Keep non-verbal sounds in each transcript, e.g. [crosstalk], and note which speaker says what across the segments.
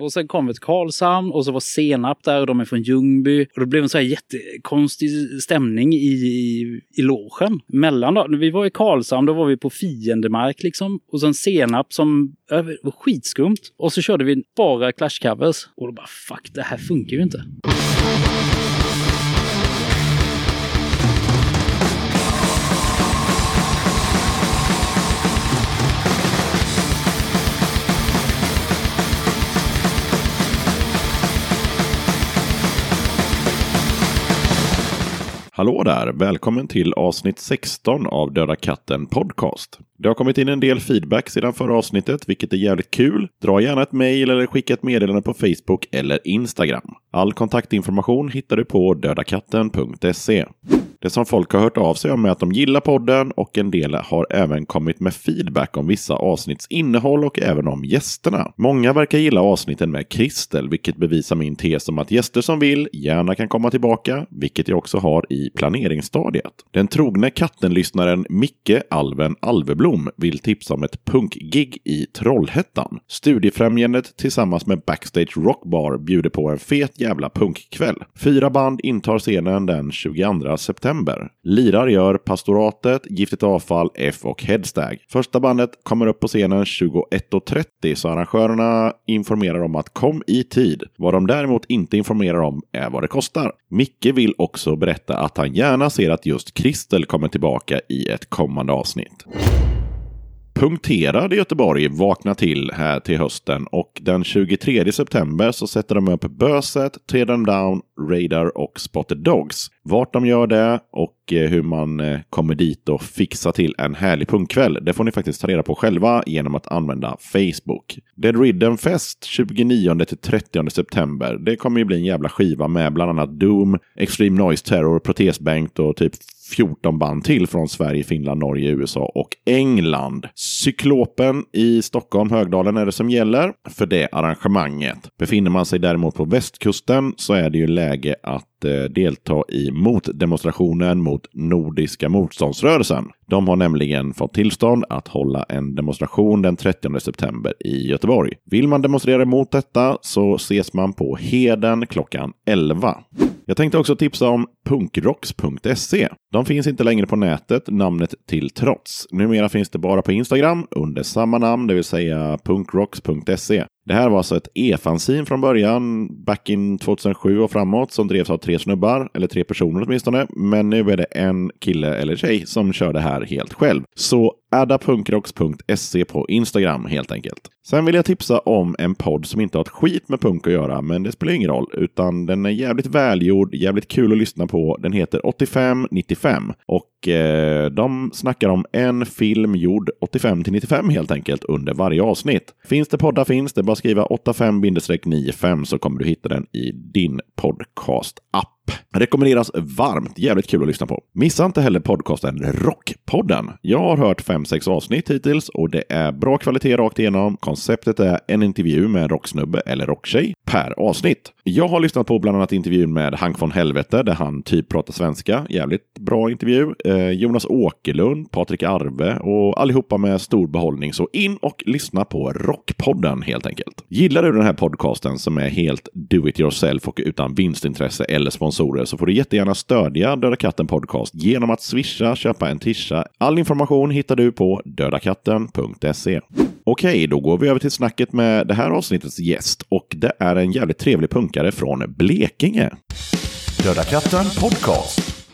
Speaker 1: Och sen kom vi till Karlshamn och så var Senap där och de är från Ljungby. Och det blev en så här jättekonstig stämning i, i, i logen. Mellan då, när vi var i Karlshamn, då var vi på fiendemark liksom. Och sen Senap som det var skitskumt. Och så körde vi bara Clash-covers. Och då bara fuck, det här funkar ju inte.
Speaker 2: Hallå där! Välkommen till avsnitt 16 av Döda katten Podcast. Det har kommit in en del feedback sedan förra avsnittet, vilket är jävligt kul. Dra gärna ett mejl eller skicka ett meddelande på Facebook eller Instagram. All kontaktinformation hittar du på dödakatten.se. Det som folk har hört av sig om är att de gillar podden och en del har även kommit med feedback om vissa avsnitts innehåll och även om gästerna. Många verkar gilla avsnitten med Kristel, vilket bevisar min tes om att gäster som vill gärna kan komma tillbaka, vilket jag också har i planeringsstadiet. Den trogne kattenlyssnaren Micke Alven Alveblom vill tipsa om ett punkgig i Trollhättan. Studiefrämjandet tillsammans med Backstage Rockbar bjuder på en fet jävla punkkväll. Fyra band intar scenen den 22 september september. Lirar gör Pastoratet, Giftigt Avfall, F och Headstag. Första bandet kommer upp på scenen 21.30 så arrangörerna informerar om att kom i tid. Vad de däremot inte informerar om är vad det kostar. Micke vill också berätta att han gärna ser att just Kristel kommer tillbaka i ett kommande avsnitt punkterad i Göteborg vaknar till här till hösten och den 23 september så sätter de upp Böset, Tear Them Down, Radar och Spotted Dogs. Vart de gör det och eh, hur man eh, kommer dit och fixar till en härlig punkkväll, det får ni faktiskt ta reda på själva genom att använda Facebook. Dead Ridden Fest 29 30 september. Det kommer ju bli en jävla skiva med bland annat Doom, Extreme Noise Terror, Protesbank och typ 14 band till från Sverige, Finland, Norge, USA och England. Cyklopen i Stockholm, Högdalen är det som gäller för det arrangemanget. Befinner man sig däremot på västkusten så är det ju läge att att eh, delta i motdemonstrationen mot Nordiska motståndsrörelsen. De har nämligen fått tillstånd att hålla en demonstration den 30 september i Göteborg. Vill man demonstrera emot detta så ses man på Heden klockan 11. Jag tänkte också tipsa om punkrocks.se. De finns inte längre på nätet, namnet till trots. Numera finns det bara på Instagram under samma namn, det vill säga punkrocks.se. Det här var alltså ett e-fanzin från början, back in 2007 och framåt, som drevs av tre snubbar, eller tre personer åtminstone. Men nu är det en kille eller tjej som kör det här helt själv. Så adda punkrocks.se på Instagram helt enkelt. Sen vill jag tipsa om en podd som inte har ett skit med punk att göra, men det spelar ingen roll, utan den är jävligt välgjord, jävligt kul att lyssna på. Den heter 8595 och eh, de snackar om en film gjord 85 till 95 helt enkelt under varje avsnitt. Finns det poddar finns det, bara skriva 85-95 så kommer du hitta den i din podcast-app. Rekommenderas varmt. Jävligt kul att lyssna på. Missa inte heller podcasten Rockpodden. Jag har hört 5-6 avsnitt hittills och det är bra kvalitet rakt igenom. Konceptet är en intervju med en rocksnubbe eller rocktjej per avsnitt. Jag har lyssnat på bland annat intervjun med Hank von Helvete där han typ pratar svenska. Jävligt bra intervju. Eh, Jonas Åkerlund, Patrik Arve och allihopa med stor behållning. Så in och lyssna på Rockpodden helt enkelt. Gillar du den här podcasten som är helt do it yourself och utan vinstintresse eller sponsorer så får du jättegärna stödja Döda katten podcast genom att swisha, köpa en tisha. All information hittar du på dödakatten.se. Okej, då går vi över till snacket med det här avsnittets gäst och det är en jävligt trevlig punkare från Blekinge. Döda katten podcast.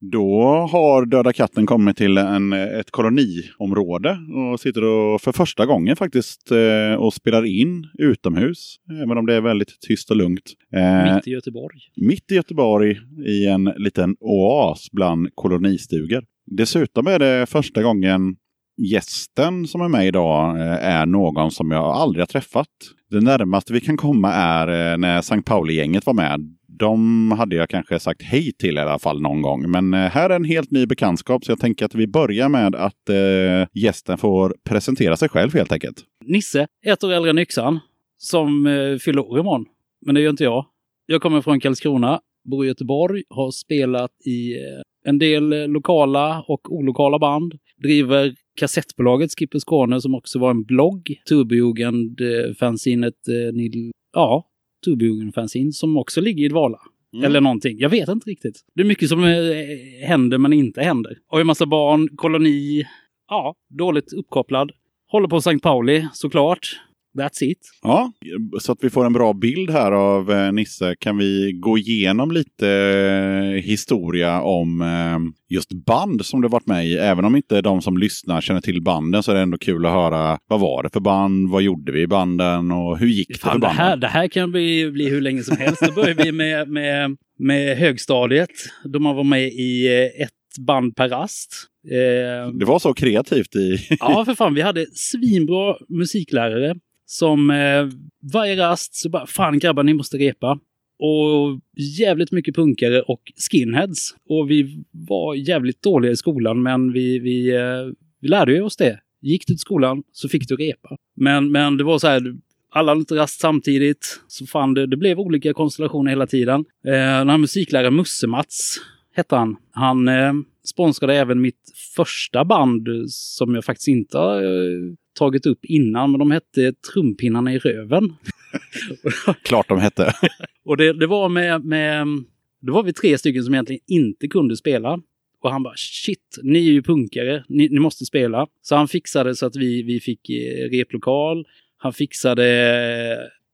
Speaker 2: Då har Döda katten kommit till en, ett koloniområde och sitter och för första gången faktiskt eh, och spelar in utomhus. Även om det är väldigt tyst och lugnt.
Speaker 1: Eh, mitt i Göteborg.
Speaker 2: Mitt i Göteborg i en liten oas bland kolonistugor. Dessutom är det första gången gästen som är med idag eh, är någon som jag aldrig har träffat. Det närmaste vi kan komma är när St. Pauli-gänget var med. De hade jag kanske sagt hej till i alla fall någon gång. Men eh, här är en helt ny bekantskap så jag tänker att vi börjar med att eh, gästen får presentera sig själv helt enkelt.
Speaker 1: Nisse, ett år äldre än Yxan, som eh, fyller år imorgon. Men det gör inte jag. Jag kommer från Karlskrona, bor i Göteborg, har spelat i eh, en del eh, lokala och olokala band. Driver kassettbolaget Skipper Skåne som också var en blogg. Turbojugend-fanzinet, eh, eh ja, Turbojugend-fanzin som också ligger i dvala. Mm. Eller någonting. Jag vet inte riktigt. Det är mycket som eh, händer men inte händer. Och en massa barn, koloni. Ja, dåligt uppkopplad. Håller på Sankt Pauli såklart. That's it.
Speaker 3: Ja, så att vi får en bra bild här av eh, Nisse kan vi gå igenom lite eh, historia om eh, just band som du varit med i. Även om inte de som lyssnar känner till banden så är det ändå kul att höra vad var det för band, vad gjorde vi i banden och hur gick det Fan, för banden?
Speaker 1: Det här, det här kan bli, bli hur länge som helst. Då börjar vi med, med, med högstadiet då man var med i ett band per rast.
Speaker 3: Eh, det var så kreativt i...
Speaker 1: ja, för fan. Vi hade svinbra musiklärare som eh, varje rast så bara, fan grabbar ni måste repa. Och jävligt mycket punkare och skinheads. Och vi var jävligt dåliga i skolan men vi, vi, eh, vi lärde ju oss det. Gick du till skolan så fick du repa. Men, men det var så här, alla hade inte rast samtidigt. Så fan det, det blev olika konstellationer hela tiden. Eh, den här musikläraren Musse-Mats hette han. Han eh, sponsrade även mitt första band som jag faktiskt inte har eh, tagit upp innan, men de hette Trumpinnarna i röven. [laughs]
Speaker 3: Klart de hette. [laughs]
Speaker 1: och det, det, var med, med, då var vi tre stycken som egentligen inte kunde spela. Och han bara shit, ni är ju punkare, ni, ni måste spela. Så han fixade så att vi, vi fick eh, replokal. Han fixade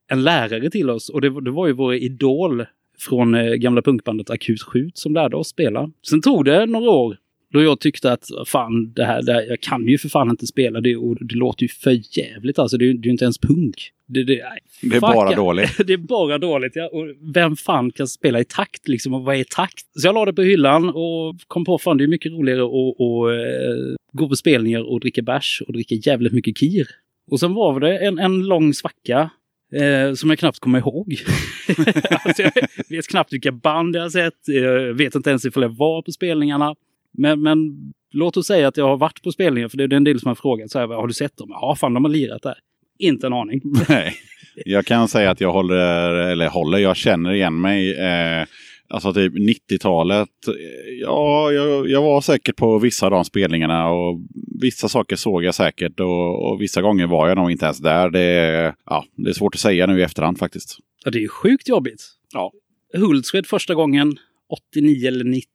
Speaker 1: en lärare till oss och det, det var ju vår idol från eh, gamla punkbandet Akut Skjut som lärde oss spela. Sen tog det några år då jag tyckte att fan, det här, det här, jag kan ju för fan inte spela det och det låter ju för jävligt alltså. Det är ju inte ens punk.
Speaker 3: Det, det, det är bara dåligt. [laughs]
Speaker 1: det är bara dåligt, ja. Och vem fan kan spela i takt liksom? Och vad är takt? Så jag la det på hyllan och kom på fan det är mycket roligare att, att äh, gå på spelningar och dricka bärs och dricka jävligt mycket kir. Och sen var det en, en lång svacka Eh, som jag knappt kommer ihåg. [laughs] alltså jag vet knappt vilka band jag har sett. Jag vet inte ens ifall jag var på spelningarna. Men, men låt oss säga att jag har varit på spelningar, för det är en del som har frågat så här, har du sett dem? Ja, fan de har lirat där. Inte en aning. [laughs]
Speaker 3: Nej, jag kan säga att jag håller, eller håller, jag känner igen mig. Eh, alltså typ 90-talet. Ja, jag, jag, var säkert på vissa av de spelningarna och vissa saker såg jag säkert och, och vissa gånger var jag nog inte ens där. Det, ja, det är svårt att säga nu i efterhand faktiskt.
Speaker 1: Ja, det är sjukt jobbigt.
Speaker 3: Ja.
Speaker 1: Hultsfred första gången 89 eller 90.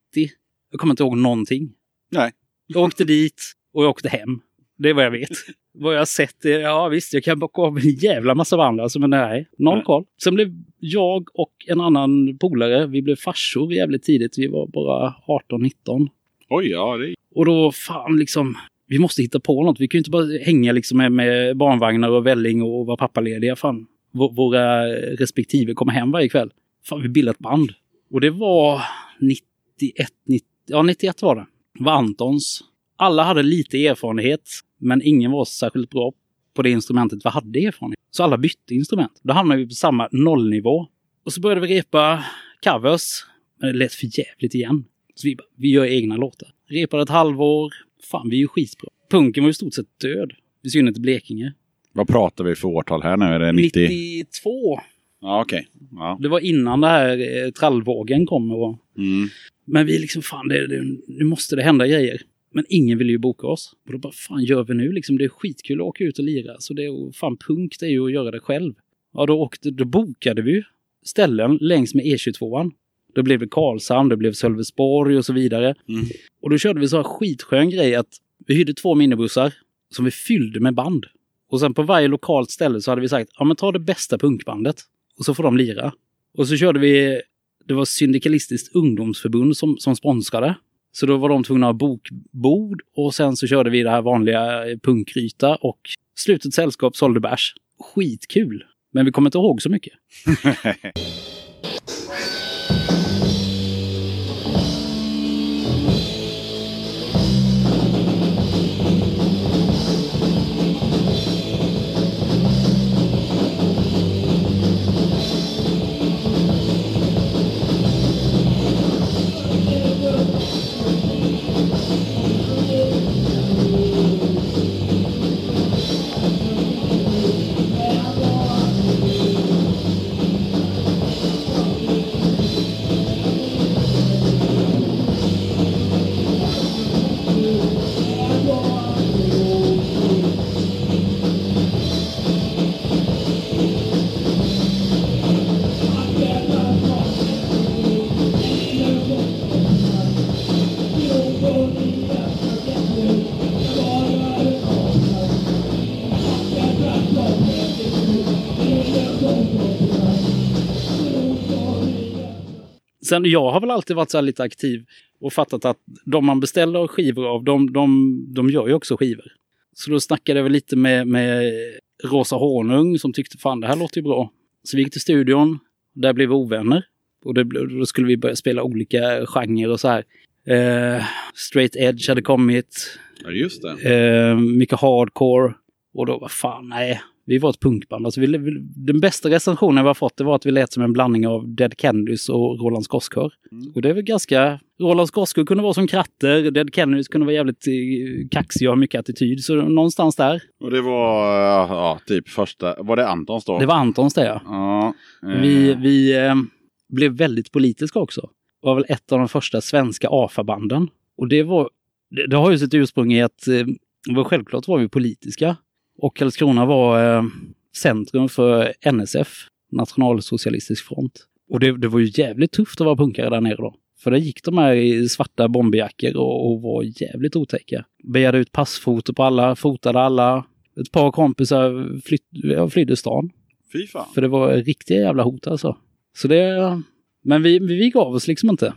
Speaker 1: Jag kommer inte ihåg någonting.
Speaker 3: Nej.
Speaker 1: Jag åkte dit och jag åkte hem. Det är vad jag vet. [laughs] vad jag har sett, är, ja visst, jag kan bocka av en jävla massa varandra, alltså, men nej, noll koll. Sen blev jag och en annan polare, vi blev farsor jävligt tidigt. Vi var bara 18-19.
Speaker 3: Oj, ja. Det...
Speaker 1: Och då, fan liksom, vi måste hitta på något. Vi kan ju inte bara hänga liksom med, med barnvagnar och välling och vara pappalediga. Fan, våra respektive kommer hem varje kväll. Fan, vi bildade ett band. Och det var 91, 90, ja 91 var det. var Antons. Alla hade lite erfarenhet, men ingen var särskilt bra på det instrumentet vi hade erfarenhet. Så alla bytte instrument. Då hamnade vi på samma nollnivå. Och så började vi repa covers. Men det lät för jävligt igen. Så vi, vi gör egna låtar. Repade ett halvår. Fan, vi är ju skitbra. Punken var i stort sett död. I synnerhet i Blekinge.
Speaker 3: Vad pratar vi för årtal här nu? Är det 90?
Speaker 1: 92.
Speaker 3: Ja. Okay. Ja.
Speaker 1: Det var innan det här eh, trallvågen kom. Och...
Speaker 3: Mm.
Speaker 1: Men vi liksom, fan, det, det, nu måste det hända grejer. Men ingen vill ju boka oss. Och då bara, fan gör vi nu liksom? Det är skitkul att åka ut och lira. Så det är fan punk, det är ju att göra det själv. Ja, då, åkte, då bokade vi ställen längs med E22. Då blev det Karlshamn, det blev Sölvesborg och så vidare.
Speaker 3: Mm.
Speaker 1: Och då körde vi så här skitskön grej att vi hyrde två minibussar som vi fyllde med band. Och sen på varje lokalt ställe så hade vi sagt, ja men ta det bästa punkbandet. Och så får de lira. Och så körde vi, det var Syndikalistiskt ungdomsförbund som, som sponsrade. Så då var de tvungna att ha bokbord och sen så körde vi det här vanliga punkryta och slutet sällskap sålde bärs. Skitkul! Men vi kommer inte ihåg så mycket. [laughs] [laughs] Sen jag har väl alltid varit så lite aktiv och fattat att de man beställer skivor av, de, de, de gör ju också skivor. Så då snackade jag väl lite med, med Rosa Honung som tyckte fan det här låter ju bra. Så vi gick till studion, där blev vi ovänner. Och det, då skulle vi börja spela olika genrer och så här. Eh, straight edge hade kommit,
Speaker 3: Ja, just det.
Speaker 1: eh, mycket hardcore. Och då var fan nej, vi var ett punkband. Alltså vi, vi, den bästa recensionen vi har fått det var att vi lät som en blandning av Dead Kennedys och Roland Skosskör.
Speaker 3: Mm.
Speaker 1: Och det är väl ganska... Roland Skosskör kunde vara som kratter, Dead Kennedys kunde vara jävligt eh, kaxig och ha mycket attityd. Så någonstans där.
Speaker 3: Och det var ja, typ första, var det Antons då?
Speaker 1: Det var Antons det ja.
Speaker 3: Ja. eh,
Speaker 1: Vi, vi eh, blev väldigt politiska också. Det var väl ett av de första svenska AFA-banden. Och det var... Det, det har ju sitt ursprung i att eh, självklart var vi politiska. Och Karlskrona var eh, centrum för NSF, Nationalsocialistisk front. Och det, det var ju jävligt tufft att vara punkare där nere då. För där gick de här i svarta bomberjackor och, och var jävligt otäcka. Begärde ut passfoto på alla, fotade alla. Ett par kompisar flytt, ja, flydde stan.
Speaker 3: Fy fan.
Speaker 1: För det var riktiga jävla hot alltså. Så det... Men vi, vi gav oss liksom inte.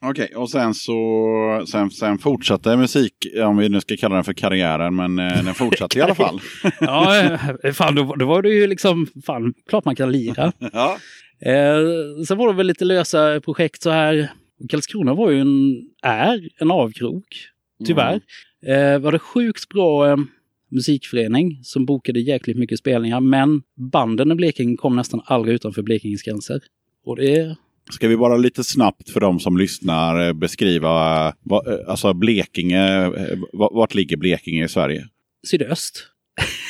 Speaker 3: Okej, och sen så sen, sen fortsatte musik, om vi nu ska kalla den för karriären, men eh, den fortsatte i alla fall. [laughs]
Speaker 1: Ja, eh, fan då, då var det ju liksom, fan, klart man kan lira. [laughs]
Speaker 3: ja.
Speaker 1: Eh, sen var det väl lite lösa projekt så här. Karlskrona var ju en, är en avkrok, tyvärr. Eh, var det sjukt bra eh, musikförening som bokade jäkligt mycket spelningar, men banden i Blekinge kom nästan aldrig utanför Blekinges gränser. Och det
Speaker 3: Ska vi bara lite snabbt för de som lyssnar eh, beskriva vad, eh, alltså Blekinge, eh, va- vart ligger Blekinge i Sverige?
Speaker 1: sydöst.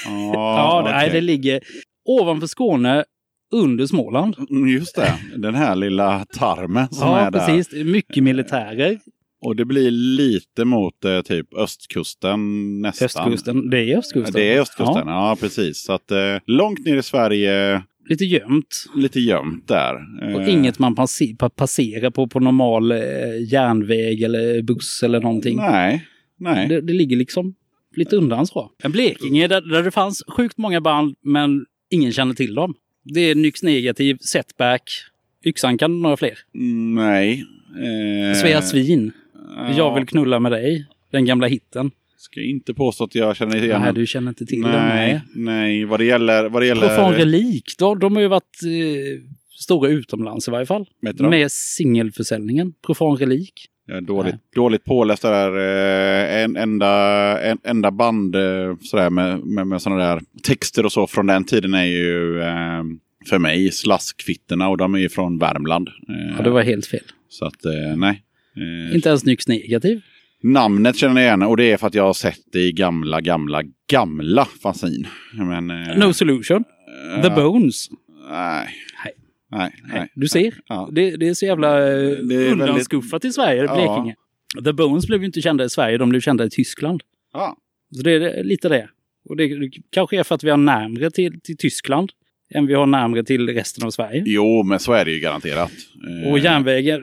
Speaker 3: Ah,
Speaker 1: Ja, [laughs] nej,
Speaker 3: okej.
Speaker 1: det ligger ovanför Skåne, under Småland.
Speaker 3: Mm, Just det, den här lilla tarmen som
Speaker 1: Ja,
Speaker 3: är där.
Speaker 1: precis. Det är Mycket militärer.
Speaker 3: Och det blir lite mot eh, typ östkusten nästan.
Speaker 1: Östkusten. Det är östkusten.
Speaker 3: Det är östkusten,
Speaker 1: Ja,
Speaker 3: ja, precis. Så att eh, långt ner i Sverige,
Speaker 1: lite gömt.
Speaker 3: lite gömt där.
Speaker 1: Och
Speaker 3: Eh,
Speaker 1: inget man passe- pa- passerar på, på normal eh, järnväg eller buss eller någonting.
Speaker 3: Nej, nej.
Speaker 1: Det, det ligger liksom lite undan så. En Blekinge där, där det fanns sjukt många band men ingen känner till dem. Det är Nyx Negativ, Setback, Yxan kan några fler.
Speaker 3: Nej. Eh,
Speaker 1: Svea Svin,
Speaker 3: ja,
Speaker 1: Jag vill knulla med dig. Den gamla hitten.
Speaker 3: Ska inte påstå att jag känner igen
Speaker 1: Nej, du känner inte till
Speaker 3: nej,
Speaker 1: Nej.
Speaker 3: nej. Vad det gäller... Vad det gäller
Speaker 1: Profan Relik, de, de har ju varit eh, stora utomlands i varje fall.
Speaker 3: Dem?
Speaker 1: Med singelförsäljningen. Profan Relik.
Speaker 3: Är dåligt, dåligt påläst där. eh, En enda, en, enda band eh, sådär med, med, med sådana där texter och så från den tiden är ju eh, för mig Slaskfitterna och de är ju från Värmland.
Speaker 1: Ja, det var helt fel.
Speaker 3: Så att eh, nej. Eh,
Speaker 1: Inte ens Nyx Negativ.
Speaker 3: Namnet känner jag igen och det är för att jag har sett det i gamla, gamla, gamla fanzin. Men, eh,
Speaker 1: No Solution. The
Speaker 3: eh,
Speaker 1: Bones.
Speaker 3: Nej.
Speaker 1: Nej.
Speaker 3: Nej, nej.
Speaker 1: Du ser.
Speaker 3: Ja.
Speaker 1: Det, det är så jävla eh,
Speaker 3: Det
Speaker 1: undanskuffat i Sverige,
Speaker 3: Ja.
Speaker 1: Blekinge. The Bones blev ju inte kända i Sverige, de blev kända i Tyskland.
Speaker 3: Ja.
Speaker 1: Så det är lite det. Och det, det kanske är för att vi har närmre till, till Tyskland än vi har närmre till resten av Sverige.
Speaker 3: Jo, men så är det ju garanterat. Eh,
Speaker 1: Och järnvägen,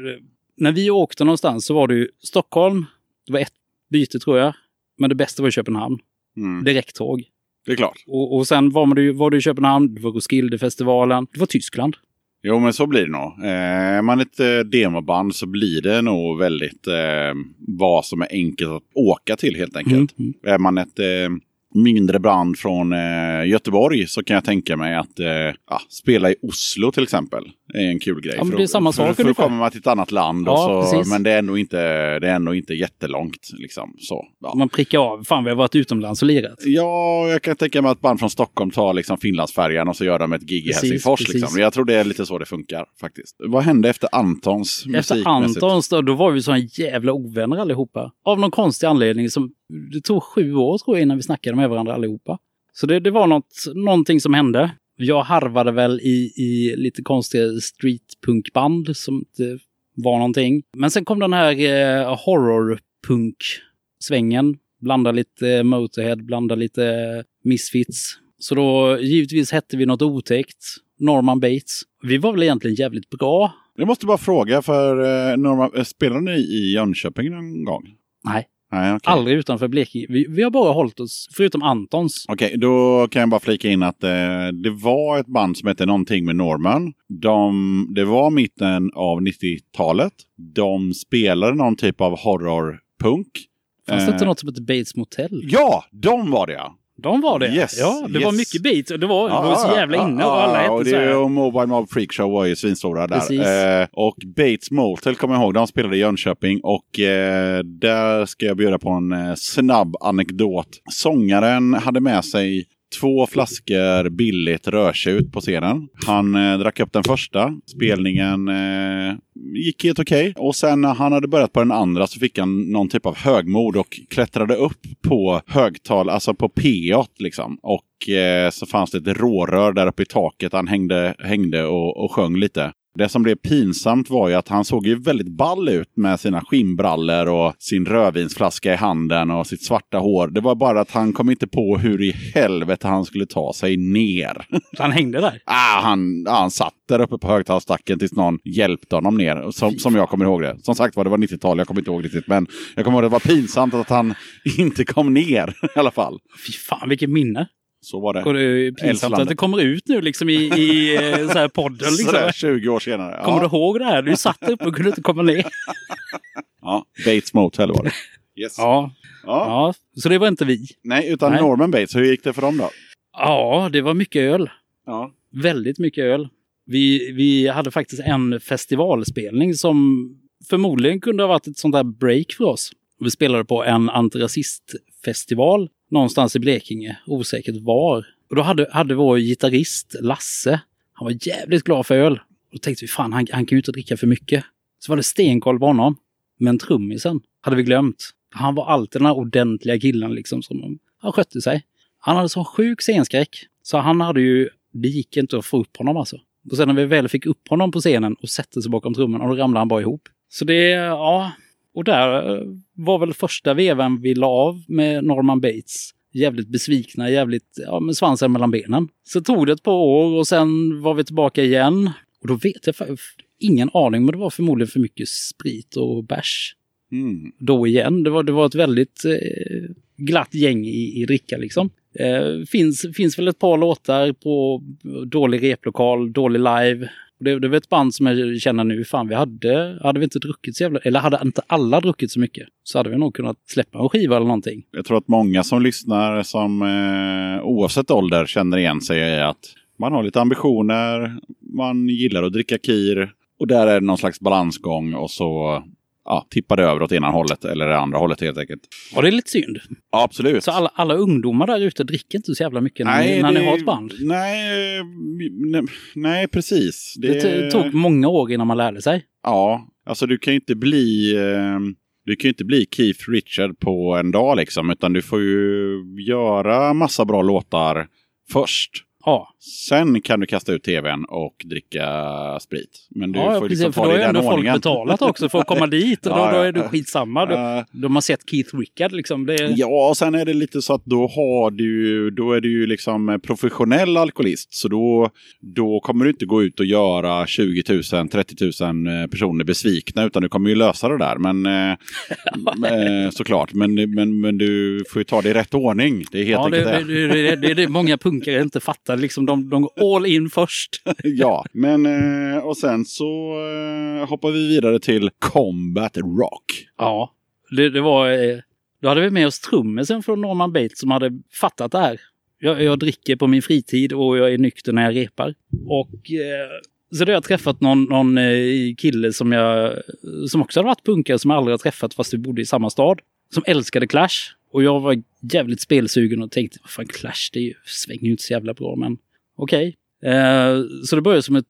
Speaker 1: när vi åkte någonstans så var det ju Stockholm, det var ett byte tror jag. Men det bästa var Köpenhamn,
Speaker 3: mm,
Speaker 1: direkttåg.
Speaker 3: Det är klart.
Speaker 1: Och, och sen var, man, ju- var det i Köpenhamn, det var Roskildefestivalen, det var Tyskland.
Speaker 3: Jo, men så blir det nog. Eh, är man ett eh, demoband så blir det nog väldigt eh, vad som är enkelt att åka till helt enkelt.
Speaker 1: Mm.
Speaker 3: Är man ett eh, mindre band från eh, Göteborg så kan jag tänka mig att eh, ja, spela i Oslo till exempel är en kul grej.
Speaker 1: Ja,
Speaker 3: För
Speaker 1: det är
Speaker 3: då-
Speaker 1: samma
Speaker 3: för,
Speaker 1: sak
Speaker 3: För då
Speaker 1: ungefär.
Speaker 3: kommer man till ett annat land.
Speaker 1: Ja,
Speaker 3: så, men det är, ändå inte, det är ändå inte jättelångt. Liksom, så, ja.
Speaker 1: Man prickar av, fan vi har varit utomlands och lirat.
Speaker 3: Ja, jag kan tänka mig att band från Stockholm tar liksom Finlandsfärjan och så gör de ett gig i Helsingfors.
Speaker 1: precis.
Speaker 3: Liksom. Jag tror det är lite så det funkar faktiskt. Vad hände efter Antons
Speaker 1: Efter? Antons då, då var vi såna jävla ovänner allihopa. Av någon konstig anledning som, det tog sju år tror jag innan vi snackade med varandra allihopa. Så det, det var något, någonting som hände. Jag harvade väl i, i lite konstiga streetpunkband som inte var någonting. Men sen kom den här eh, horrorpunk-svängen. Blanda lite Motorhead, blanda lite Misfits. Så då givetvis hette vi något otäckt. Norman Bates. Vi var väl egentligen jävligt bra
Speaker 3: Jag måste bara fråga, för eh, Norma, eh, spelade ni i Jönköping någon gång?
Speaker 1: Nej.
Speaker 3: Nej, okej.
Speaker 1: Aldrig utanför Blekinge. Vi, vi har bara hållit oss, förutom Antons.
Speaker 3: Okej, då kan jag bara flika in att eh, det var ett band som hette någonting med Norman. De, det var mitten av 90-talet. De spelade någon typ av horrorpunk.
Speaker 1: Fanns det inte
Speaker 3: Eh,
Speaker 1: något som hette Bates Motel?
Speaker 3: Ja, de var det ja!
Speaker 1: De var det.
Speaker 3: Yes,
Speaker 1: ja, det var
Speaker 3: yes.
Speaker 1: mycket Bates och det var, det var så jävla inne och alla
Speaker 3: och
Speaker 1: hette
Speaker 3: det,
Speaker 1: så här.
Speaker 3: och Mobile Mob Freak Show var ju svinstora där. Eh, och Bates Motel kommer jag ihåg, de spelade i Jönköping och eh, där ska jag bjuda på en eh, snabb anekdot. Sångaren hade med sig två flaskor billigt rödtjut på scenen. Han eh, drack upp den första. Spelningen eh, gick helt okej. Och sen när han hade börjat på den andra så fick han någon typ av högmod och klättrade upp på högtal, alltså på P8 liksom. Och eh, så fanns det ett rårör där uppe i taket. Han hängde, hängde och, och sjöng lite. Det som blev pinsamt var ju att han såg ju väldigt ball ut med sina skinnbrallor och sin rödvinsflaska i handen och sitt svarta hår. Det var bara att han kom inte på hur i helvete han skulle ta sig ner.
Speaker 1: Han hängde där. [laughs]
Speaker 3: ah, han, ah, han satt där uppe på högtalsstacken tills någon hjälpte honom ner. Som, som jag kommer ihåg det. Som sagt var, det var 90-tal, jag kommer inte ihåg riktigt. Men jag kommer ihåg att det var pinsamt att han [laughs] inte kom ner i alla fall.
Speaker 1: Fy fan vilket minne.
Speaker 3: Så var det.
Speaker 1: Och det är pinsamt
Speaker 3: Älvslandet.
Speaker 1: att det kommer ut nu liksom i, i eh, så här podden. Liksom.
Speaker 3: Sådär 20 år senare.
Speaker 1: Kommer
Speaker 3: Ja.
Speaker 1: du ihåg det här? Du satt upp och kunde inte komma ner.
Speaker 3: ja, Bates Motel var det. Yes.
Speaker 1: Ja,
Speaker 3: Ja.
Speaker 1: ja. så det var inte vi.
Speaker 3: Nej, utan
Speaker 1: Nej.
Speaker 3: Norman Bates, hur gick det för dem då?
Speaker 1: Ja, det var mycket öl.
Speaker 3: Ja.
Speaker 1: Väldigt mycket öl. Vi, vi hade faktiskt en festivalspelning som förmodligen kunde ha varit ett sånt där break för oss. Vi spelade på en antirasistfestival någonstans i Blekinge, osäkert var. Och då hade, hade vår gitarrist Lasse, han var jävligt glad för öl. Och då tänkte vi, fan han, han kan ju inte dricka för mycket. Så var det stenkoll på honom. Men trummisen hade vi glömt. Han var alltid den här ordentliga killen liksom som han skötte sig. Han hade sån sjuk scenskräck. Så han hade ju, det gick inte att få upp honom alltså. Och sen när vi väl fick upp honom på scenen och sätter sig bakom trumman och då ramlade han bara ihop. Så det, ja. Och där eh, var väl första vevan vi la av med Norman Bates. Jävligt besvikna, jävligt, ja med svansen mellan benen. Så tog det ett par år och sen var vi tillbaka igen. Och då vet jag ingen aning, men det var förmodligen för mycket sprit och bärs
Speaker 3: Mm.
Speaker 1: då igen. Det var, det var ett väldigt eh, glatt gäng i, i dricka liksom. Eh, finns, finns väl ett par låtar på dålig replokal, dålig live. Det, det var ett band som jag känner nu, fan vi hade, hade vi inte druckit så jävla, eller hade inte alla druckit så mycket, så hade vi nog kunnat släppa en skiva eller någonting.
Speaker 3: Jag tror att många som lyssnar som eh, oavsett ålder känner igen sig i att man har lite ambitioner, man gillar att dricka kir och där är det någon slags balansgång och så ja, tippar det över åt ena hållet eller det andra hållet helt enkelt.
Speaker 1: Och det är lite synd.
Speaker 3: Ja, absolut.
Speaker 1: Så alla, alla ungdomar där ute dricker inte så jävla mycket när, ni, när ni har ett band.
Speaker 3: Nej, nej, nej precis.
Speaker 1: Det, t- tog många år innan man lärde sig.
Speaker 3: Ja, alltså du kan ju inte bli... Eh, du kan ju inte bli Keith Richard på en dag liksom, utan du får ju göra massa bra låtar först.
Speaker 1: Ja,
Speaker 3: Sen kan du kasta ut tvn och dricka sprit. Men du
Speaker 1: ja
Speaker 3: får
Speaker 1: precis.
Speaker 3: liksom
Speaker 1: För
Speaker 3: ta
Speaker 1: då
Speaker 3: det
Speaker 1: är
Speaker 3: i den
Speaker 1: ändå folk betalat också för att komma dit. Och då,
Speaker 3: Ja,
Speaker 1: då
Speaker 3: ja.
Speaker 1: är det skitsamma. Då,
Speaker 3: Eh,
Speaker 1: de har sett Keith Richard liksom. Det,
Speaker 3: Ja, och sen är det lite så att då har du, då är du ju liksom professionell alkoholist. Så då, då kommer du inte gå ut och göra 20 000, 30 000 personer besvikna, utan du kommer ju lösa det där. Men [laughs] eh, såklart, men, men, men du får ju ta det i rätt ordning. Det är helt
Speaker 1: Ja, det,
Speaker 3: enkelt
Speaker 1: det,
Speaker 3: det.
Speaker 1: det, det, det är många punkare inte fattar. Liksom, de, de går all in först. [laughs]
Speaker 3: ja, men eh, och sen så eh, hoppar vi vidare till Combat Rock.
Speaker 1: Ja, det, det var... eh, Då hade vi med oss trummisen från Norman Bates som hade fattat det här. Jag, jag dricker på min fritid och jag är nykter när jag repar. Och eh, så då har jag träffat någon, någon kille som jag som också hade varit punkare som jag aldrig har träffat fast vi bodde i samma stad. Som älskade Clash. Och jag var jävligt spelsugen och tänkte, vad fan Clash, det är ju, svänger ju inte så jävla bra men okej. Eh, så det började som ett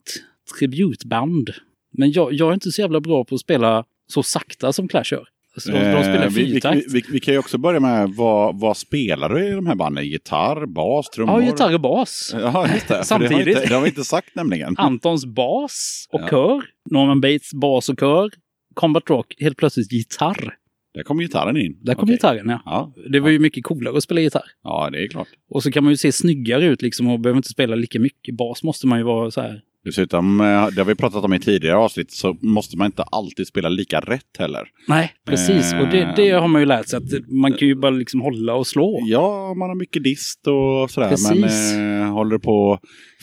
Speaker 1: tributband. Men jag, jag är inte så jävla bra på att spela så sakta som Clash gör. Alltså, de, de spelar
Speaker 3: Eh, vi, vi,
Speaker 1: fyrtakt.
Speaker 3: vi, vi, kan ju också börja med vad, vad spelar du i de här banden? Gitarr, bas, trummor?
Speaker 1: Ja, gitarr och bas.
Speaker 3: Ja, just det. [laughs] För Det har,
Speaker 1: Samtidigt.
Speaker 3: vi inte, det har vi inte sagt nämligen.
Speaker 1: Antons bas och
Speaker 3: Ja.
Speaker 1: kör. Norman Bates bas och kör. Combat Rock, helt plötsligt gitarr.
Speaker 3: Där kommer gitarren in.
Speaker 1: Där kom
Speaker 3: Okej.
Speaker 1: gitarren ja.
Speaker 3: Ja,
Speaker 1: Det var ju mycket coolare att spela gitarr.
Speaker 3: ja, det är klart.
Speaker 1: Och så kan man ju se snyggare ut liksom och behöver inte spela lika mycket. Bas måste man ju vara så här
Speaker 3: Dessutom, eh, det har vi pratat om i tidigare avsnitt, så måste man inte alltid spela lika rätt heller.
Speaker 1: Nej, precis. Och det, det har man ju lärt sig att man kan ju bara liksom hålla och slå.
Speaker 3: Ja, man har mycket dist och sådär.
Speaker 1: Precis.
Speaker 3: Men eh, håller på och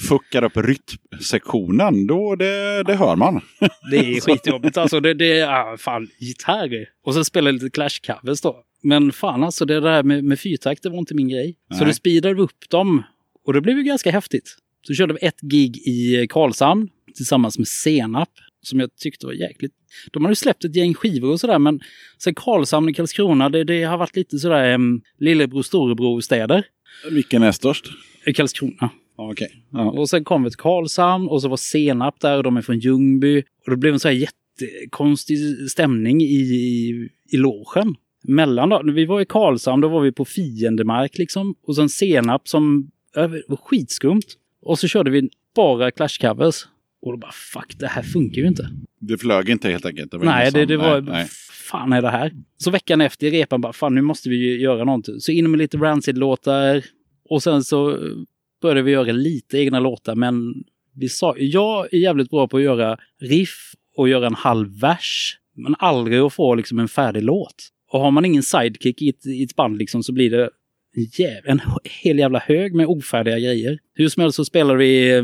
Speaker 3: fuckar upp rytmsektionen, då det, det hör man. [laughs]
Speaker 1: Det är skitjobbigt alltså. Det, det är ah, fan gitarr. Och så spelar lite Clash-covers då. Men fan alltså, det där med, med fyrtakt, det var inte min grej. Så
Speaker 3: Nej.
Speaker 1: det speedade upp dem. Och det blev ju ganska häftigt. Så körde vi ett gig i Karlshamn tillsammans med Senap. Som jag tyckte var jäkligt... De har ju släppt ett gäng skivor och sådär men sen Karlshamn och Karlskrona, det, det har varit lite sådär um, lillebror storebror städer.
Speaker 3: Vilken är störst?
Speaker 1: I Karlskrona.
Speaker 3: Okej. Ja.
Speaker 1: Och sen kom vi till Karlshamn och så var Senap där och de är från Ljungby. Och det blev en så här jättekonstig stämning i, i, i logen. Mellan då, vi var i Karlshamn, då var vi på fiendemark liksom. Och sen Senap som det var skitskumt. Och så körde vi bara Clash-covers. Och då bara fuck, det här funkar ju inte.
Speaker 3: Det flög inte helt enkelt. Det
Speaker 1: Nej, det, det var...
Speaker 3: Nej,
Speaker 1: fan är det här? Så veckan efter i repan bara, fan nu måste vi göra någonting. Så in med lite Rancid-låtar. Och sen så började vi göra lite egna låtar. Men vi sa, jag är jävligt bra på att göra riff och göra en halv vers. Men aldrig att få liksom en färdig låt. Och har man ingen sidekick i ett, i ett band liksom så blir det en, jäv, en hel jävla hög med ofärdiga grejer. Hur som helst så spelade vi,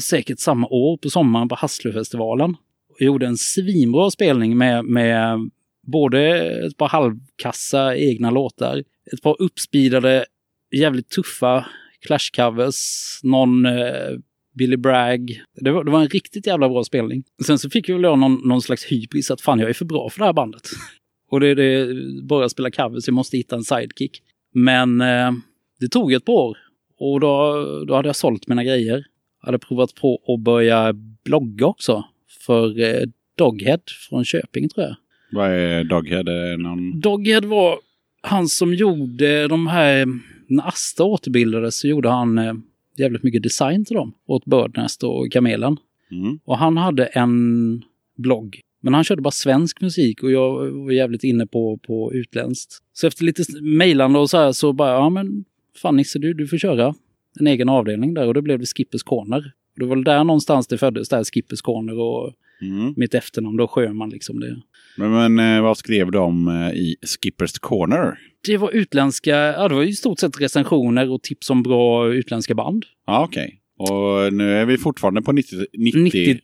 Speaker 1: säkert samma år på sommaren på Hasslöfestivalen. Vi gjorde en svinbra spelning med, med både ett par halvkassa egna låtar, ett par uppspeedade, jävligt tuffa Clash-covers, någon eh, Billy Bragg. Det var, det var en riktigt jävla bra spelning. Sen så fick jag väl jag någon, någon slags hybris att fan, jag är för bra för det här bandet. [laughs] Och det är det, bara att spela covers, jag måste hitta en sidekick. Men eh, det tog ett par år och då, då hade jag sålt mina grejer. Hade provat på att börja blogga också för eh, Doghead från Köping tror jag.
Speaker 3: Vad är Doghead? Är någon...
Speaker 1: Doghead var han som gjorde de här, när Asta återbildades så gjorde han eh, jävligt mycket design till dem. Åt Birdnest och Kamelen.
Speaker 3: Mm.
Speaker 1: Och han hade en blogg. Men han körde bara svensk musik och jag var jävligt inne på, på utländskt. Så efter lite mejlande och så här så bara, ja men fan Nisse du, du får köra en egen avdelning där och då blev det Skippers Corner. Det var väl där någonstans det föddes, där Skippers Corner och
Speaker 3: Mm.
Speaker 1: mitt efternamn då Sjöman liksom. Det.
Speaker 3: Men, men eh, vad skrev de eh, i Skippers Corner?
Speaker 1: det var utländska, ja det var i stort sett recensioner och tips om bra utländska band.
Speaker 3: Ja, okej. Och nu är vi fortfarande på 90... 90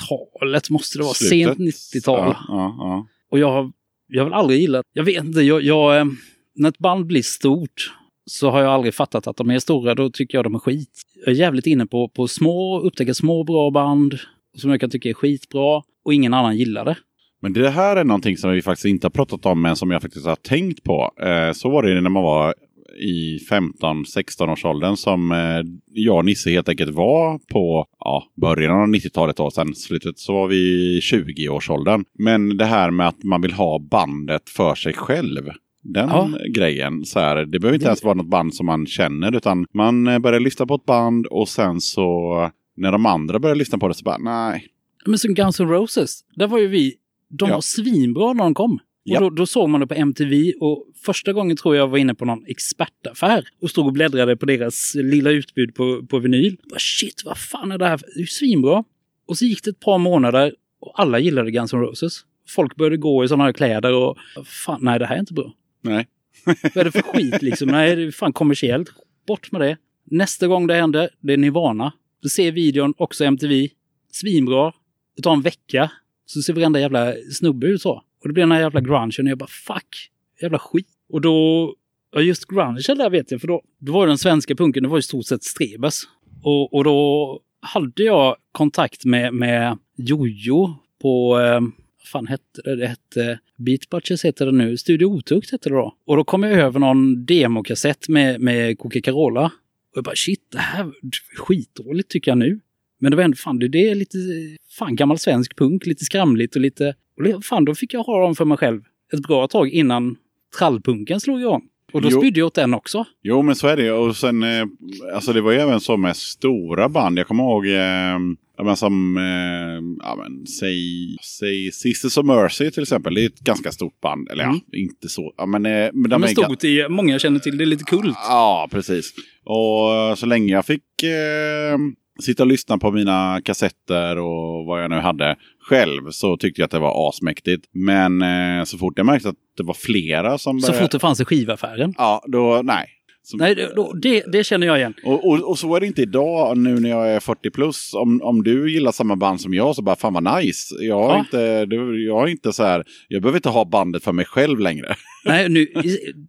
Speaker 1: 90-talet måste det vara,
Speaker 3: slutet.
Speaker 1: sent 90-tal.
Speaker 3: Ja, ja, ja.
Speaker 1: Och jag har, jag har väl aldrig gillat, jag vet inte, jag, jag, eh, när ett band blir stort så har jag aldrig fattat att de är stora, då tycker jag de är skit. Jag är jävligt inne på, på små, upptäcka små bra band som jag kan tycka är skitbra och ingen annan gillar det.
Speaker 3: Men det här är någonting som vi faktiskt inte har pratat om, men som jag faktiskt har tänkt på. Eh, så var det när man var i 15-16 års åldern som eh, jag och Nisse helt enkelt var på ja, början av 90-talet och sen slutet så var vi i 20-årsåldern. Men det här med att man vill ha bandet för sig själv. Den
Speaker 1: Ja.
Speaker 3: grejen, så här, det behöver inte ens vara något band som man känner utan man eh, börjar lyssna på ett band och sen så när de andra börjar lyssna på det så bara nej.
Speaker 1: Men som Guns N' Roses, där var ju vi, de
Speaker 3: Ja.
Speaker 1: var svinbra när de kom. Och då, då såg man det på MTV och första gången tror jag var inne på någon expertaffär och stod och bläddrade på deras lilla utbud på, på vinyl. Bara, Shit, vad fan är det här? Det är ju svinbra. Och så gick det ett par månader och alla gillade Guns N' Roses. Folk började gå i sådana här kläder och fan, nej det här är inte bra.
Speaker 3: Nej.
Speaker 1: Vad är det för skit liksom? Nej, det är fan kommersiellt. Bort med det. Nästa gång det händer, det är Nirvana. Du ser videon, också MTV. Svinbra. Det tar en vecka. Så ser varenda jävla snubbe ut så. Och det blir den här jävla grungen och jag bara fuck. Jävla skit. Och då, ja just grungen där vet jag, för då, då var den svenska punken, det var i stort sett Strebers. Och, och då hade jag kontakt med, med Jojo på, eh, vad fan hette det? Det hette Beat Butchers heter det nu. Studio Otukt hette det då. Och då kom jag över någon demokassett med, med Coca-Cola. Och jag bara shit, det här är skitdåligt tycker jag nu. Men det var ändå, fan det är lite, fan gammal svensk punk, lite skramligt och lite, och fan då fick jag ha dem för mig själv ett bra tag innan trallpunken slog igång. Och då
Speaker 3: Jo.
Speaker 1: spydde jag åt den också.
Speaker 3: Jo, men så är det. Och sen, eh, alltså det var ju även så med stora band. Jag kommer ihåg, eh, ja, men som, eh, ja men säg, säg Sisters of Mercy till exempel. Det är ett ganska stort band. Eller
Speaker 1: Mm.
Speaker 3: ja, inte så. Ja, men, eh, men de
Speaker 1: är
Speaker 3: ga-
Speaker 1: stort i, många känner till det, är lite kult.
Speaker 3: Ja, precis. Och så länge jag fick eh, sitta och lyssna på mina kassetter och vad jag nu hade själv så tyckte jag att det var asmäktigt. Men eh, så fort jag märkte att det var flera som...
Speaker 1: Så
Speaker 3: började-
Speaker 1: fort det fanns i skivaffären.
Speaker 3: Ja, då nej. Så,
Speaker 1: Nej, det, då, det, det känner jag igen.
Speaker 3: och, och, och så är det inte idag nu när jag är 40 plus. Om, om du gillar samma band som jag så bara fan vad nice. Jag har
Speaker 1: Ja.
Speaker 3: inte, du, jag har inte så här, jag behöver inte ha bandet för mig själv längre. [laughs]
Speaker 1: Nej, nu,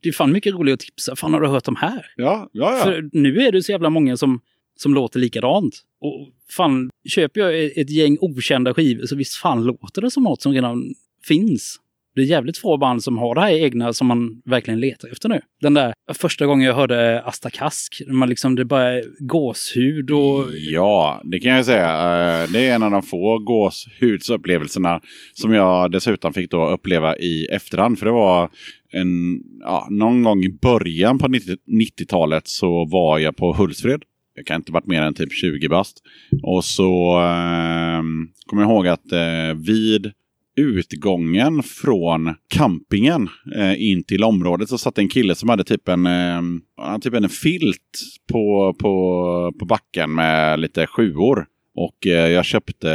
Speaker 1: det är fan mycket roligt att tipsa. Fan, har du hört de här?
Speaker 3: Ja, ja, ja.
Speaker 1: För nu är det så jävla många som, som låter likadant. Och fan, köper jag ett gäng okända skivor så visst fan låter det som något som redan finns. Det är jävligt få band som har det här egna som man verkligen letar efter nu. Den där första gången jag hörde Asta Kask, man liksom, det bara gåshud och...
Speaker 3: Ja, det kan jag säga. Eh, det är en av de få gåshudsupplevelserna som jag dessutom fick då uppleva i efterhand. För det var en, ja, någon gång i början på 90-talet så var jag på Hultsfred. Jag kan inte varit mer än typ 20 bast. Och så eh, kommer jag ihåg att eh, vid utgången från campingen eh, in till området så satt en kille som hade typ en, eh, typ en filt på, på, på backen med lite sjuor. Och eh, jag köpte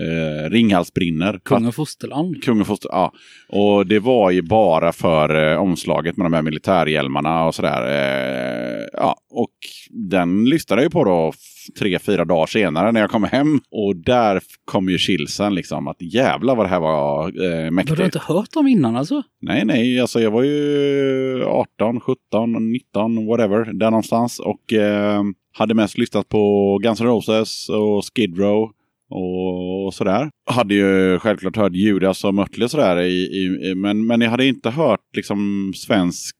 Speaker 3: eh, Ringhals brinner.
Speaker 1: Kung och fosterland.
Speaker 3: Kung och foster, ja. Och det var ju bara för eh, omslaget med de här militärhjälmarna och sådär. Eh, ja, och den lyssnade jag ju på då tre, fyra dagar senare när jag kom hem. Och där kom ju chillsen liksom. Att jävla vad det här var eh, mäktigt.
Speaker 1: Har du inte hört dem innan alltså?
Speaker 3: Nej, nej, alltså jag var ju 18, 17, 19, whatever, där någonstans. Och eh, hade mest lyssnat på Guns N' Roses och Skid Row och sådär. Hade ju självklart hört Judas och Mötley och sådär, i, i- men, men jag hade inte hört liksom svensk,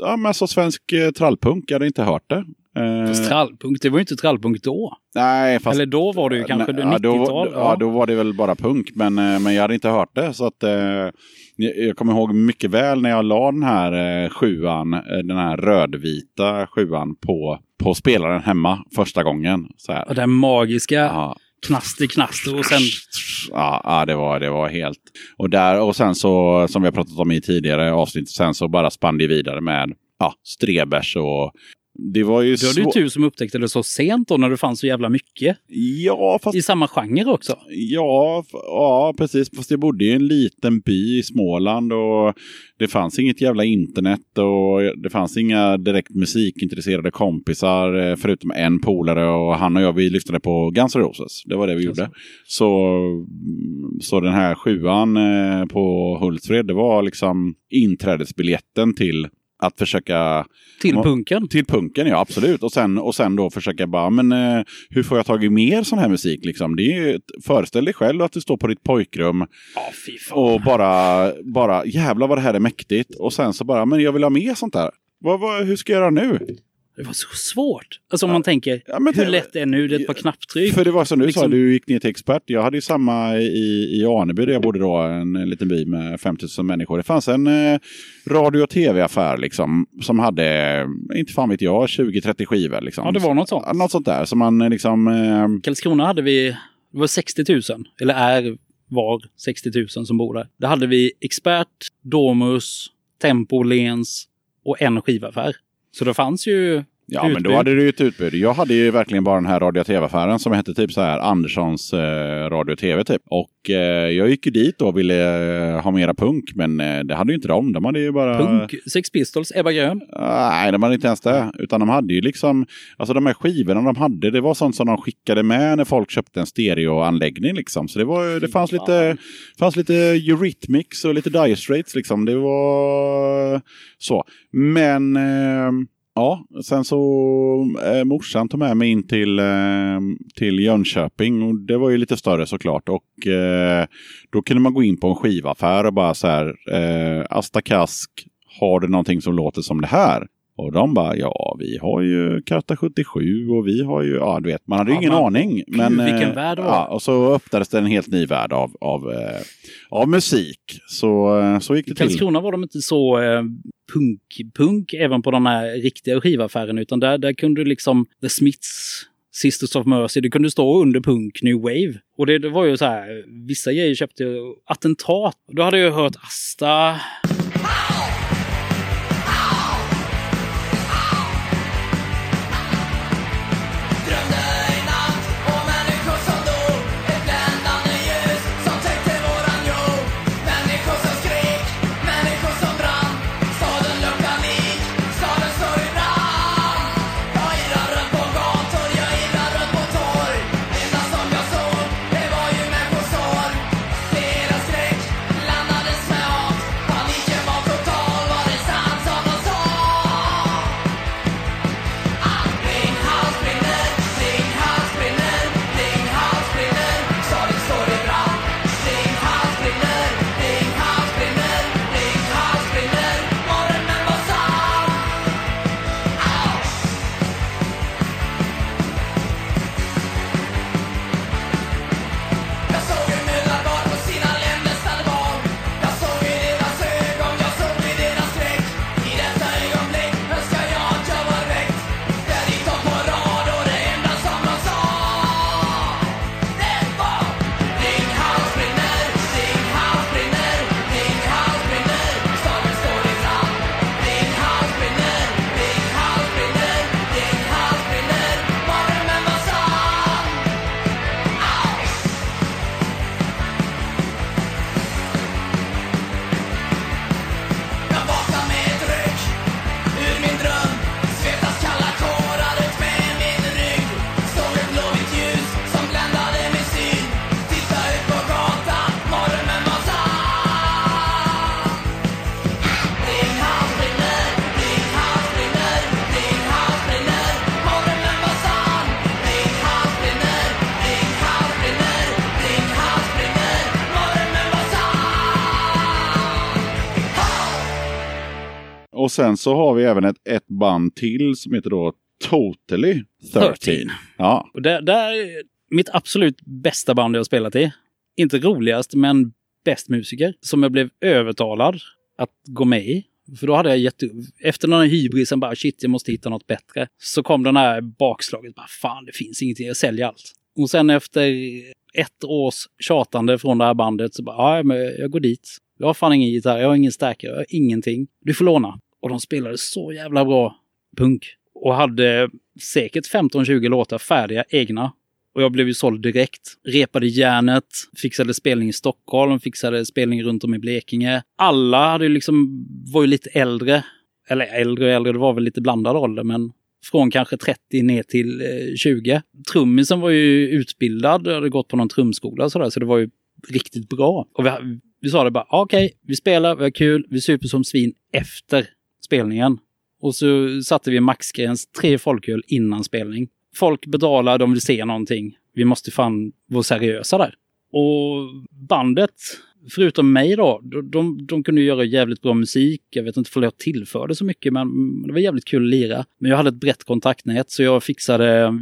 Speaker 3: ja men alltså svensk eh, trallpunk, jag hade inte hört det. Eh,
Speaker 1: Fast trallpunk, det var ju inte trallpunk då.
Speaker 3: nej, fast
Speaker 1: Eller då var det ju kanske
Speaker 3: Nej,
Speaker 1: det
Speaker 3: ja, då,
Speaker 1: 90-tal.
Speaker 3: ja, då var det väl bara punk, men, eh, men jag hade inte hört det. Så att, eh, jag, kommer ihåg mycket väl när jag la den här eh, sjuan, eh, den här rödvita sjuan på, på spelaren hemma första gången. Så här.
Speaker 1: Och den magiska
Speaker 3: Ja
Speaker 1: knaster, knaster och sen...
Speaker 3: Ja, ja det, var, det var helt... Och, där, och sen så, som vi har pratat om i tidigare avsnitt, sen så bara spann det vidare med ja, Strebers och... Det var ju
Speaker 1: Du hade ju tur som upptäckte det så sent då när det fanns så jävla mycket.
Speaker 3: Ja, fast
Speaker 1: I samma genre också.
Speaker 3: Ja, ja, precis. Fast jag bodde i en liten by i Småland och det fanns inget jävla internet och det fanns inga direkt musikintresserade kompisar eh, förutom en polare och han och jag vi lyssnade på Guns N' Roses. Det var det vi
Speaker 1: Alltså.
Speaker 3: gjorde. Så, så den här sjuan eh, på Hultsfred, det var liksom inträdesbiljetten till att försöka
Speaker 1: Till punken.
Speaker 3: till punken, ja absolut. Och sen, och sen då försöka bara, men eh, hur får jag tag i mer sån här musik liksom? Det är, ju föreställ dig själv att du står på ditt pojkrum
Speaker 1: fan.
Speaker 3: och bara, bara jävlar vad det här är mäktigt. Och sen så bara, men jag vill ha mer sånt där. Vad, vad, hur ska jag göra nu?
Speaker 1: Det var så svårt. Alltså om man tänker,
Speaker 3: Ja,
Speaker 1: hur
Speaker 3: det-
Speaker 1: lätt det är nu? Det är ett par knapptryck.
Speaker 3: För det var som du sa,
Speaker 1: Liksom-
Speaker 3: du gick ner till expert. Jag hade ju samma i, i Aneby där jag bodde då, en, en liten by med 5000 människor. Det fanns en eh, radio och tv-affär liksom, som hade, inte fan vet jag, 20-30 skivor. Liksom.
Speaker 1: Ja, det var något sånt.
Speaker 3: Ja, Något sånt där. Så man eh, liksom... Eh,
Speaker 1: Karlskrona hade vi, det var 60 000, eller är, var 60 000 som bor där. Där hade vi Expert, Domus, Tempo, Lens och en skivaffär. Så det fanns ju
Speaker 3: Ja, men då
Speaker 1: utbud.
Speaker 3: hade du ju ett utbud. Jag hade ju verkligen bara den här radio tv-affären som hette typ så här Anderssons eh, radio tv typ. Och eh, jag gick ju dit och ville eh, ha mera punk, men eh, det hade ju inte de. De hade ju bara...
Speaker 1: Punk, Sex Pistols, Ebba Grön.
Speaker 3: Nej, de hade inte ens det. Utan de hade ju liksom, alltså de här skivorna de hade, det var sånt som de skickade med när folk köpte en stereoanläggning liksom. Så det var det fanns lite, fanns lite Eurythmics och lite Dire Straits liksom. Det var så. Men eh, ja, sen så eh, morsan tog med mig in till, eh, till Jönköping och det var ju lite större såklart. Och eh, då kunde man gå in på en skivaffär och bara så här, eh, Asta Kask, har du någonting som låter som det här? Och de bara, ja vi har ju Karta 77 och vi har ju, ja du vet, man hade ju
Speaker 1: Ja,
Speaker 3: ingen
Speaker 1: man-
Speaker 3: aning. Men,
Speaker 1: vilken
Speaker 3: eh,
Speaker 1: värld det var.
Speaker 3: ja, Och så öppnades det en helt ny värld av, av, eh, av musik. Så, eh, så gick det
Speaker 1: I
Speaker 3: till.
Speaker 1: Karlskrona var de inte så eh, punk, punk även på den här riktiga skivaffären utan där, där kunde du liksom The Smiths, Sisters of Mercy, det kunde stå under punk, New Wave. Och det, det var ju så här, vissa grejer köpte Attentat. Då hade jag hört Asta.
Speaker 3: Och sen så har vi även ett, ett band till som heter då Totally 13.
Speaker 1: 13.
Speaker 3: Ja,
Speaker 1: Och det, det är mitt absolut bästa band jag har spelat i. Inte roligast, men bäst musiker. Som jag blev övertalad att gå med i. För då hade jag gett Efter den här hybrisen bara shit, jag måste hitta något bättre. Så kom den här bakslaget. Bara, Fan, det finns ingenting. Jag säljer allt. Och sen efter ett års tjatande från det här bandet så bara, ja, men jag går dit. Jag har fan ingen gitarr, jag har ingen stärkare, jag har ingenting. Du får låna. Och de spelade så jävla bra punk. Och hade säkert 15-20 låtar färdiga, egna. Och jag blev ju såld direkt. Repade järnet, fixade spelning i Stockholm, fixade spelning runt om i Blekinge. Alla hade liksom, var ju lite äldre. Eller äldre och äldre, det var väl lite blandad ålder, men från kanske 30 ner till eh, 20. Trummisen var ju utbildad, hade gått på någon trumskola sådär, så det var ju riktigt bra. Och vi, vi sa det bara, okej, vi spelar, vi har kul, vi super som svin efter spelningen. Och så satte vi maxgräns, tre folköl innan spelning. Folk betalar, de vill se någonting. Vi måste fan vara seriösa där. Och bandet, förutom mig då, de, de, de kunde göra jävligt bra musik. Jag vet inte om jag tillförde så mycket, men det var jävligt kul att lira. Men jag hade ett brett kontaktnät, så jag fixade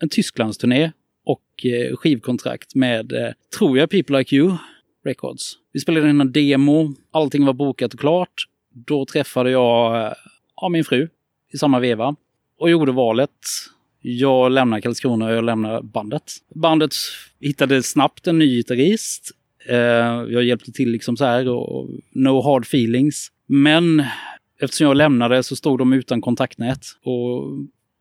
Speaker 1: en Tysklandsturné och eh, skivkontrakt med, eh, tror jag, People Like You Records. Vi spelade in en demo, allting var bokat och klart. Då träffade jag eh, ja, min fru i samma veva och gjorde valet. Jag lämnar Karlskrona och jag lämnar bandet. Bandet hittade snabbt en ny gitarrist. Eh, jag hjälpte till liksom så här och no hard feelings. Men eftersom jag lämnade så stod de utan kontaktnät och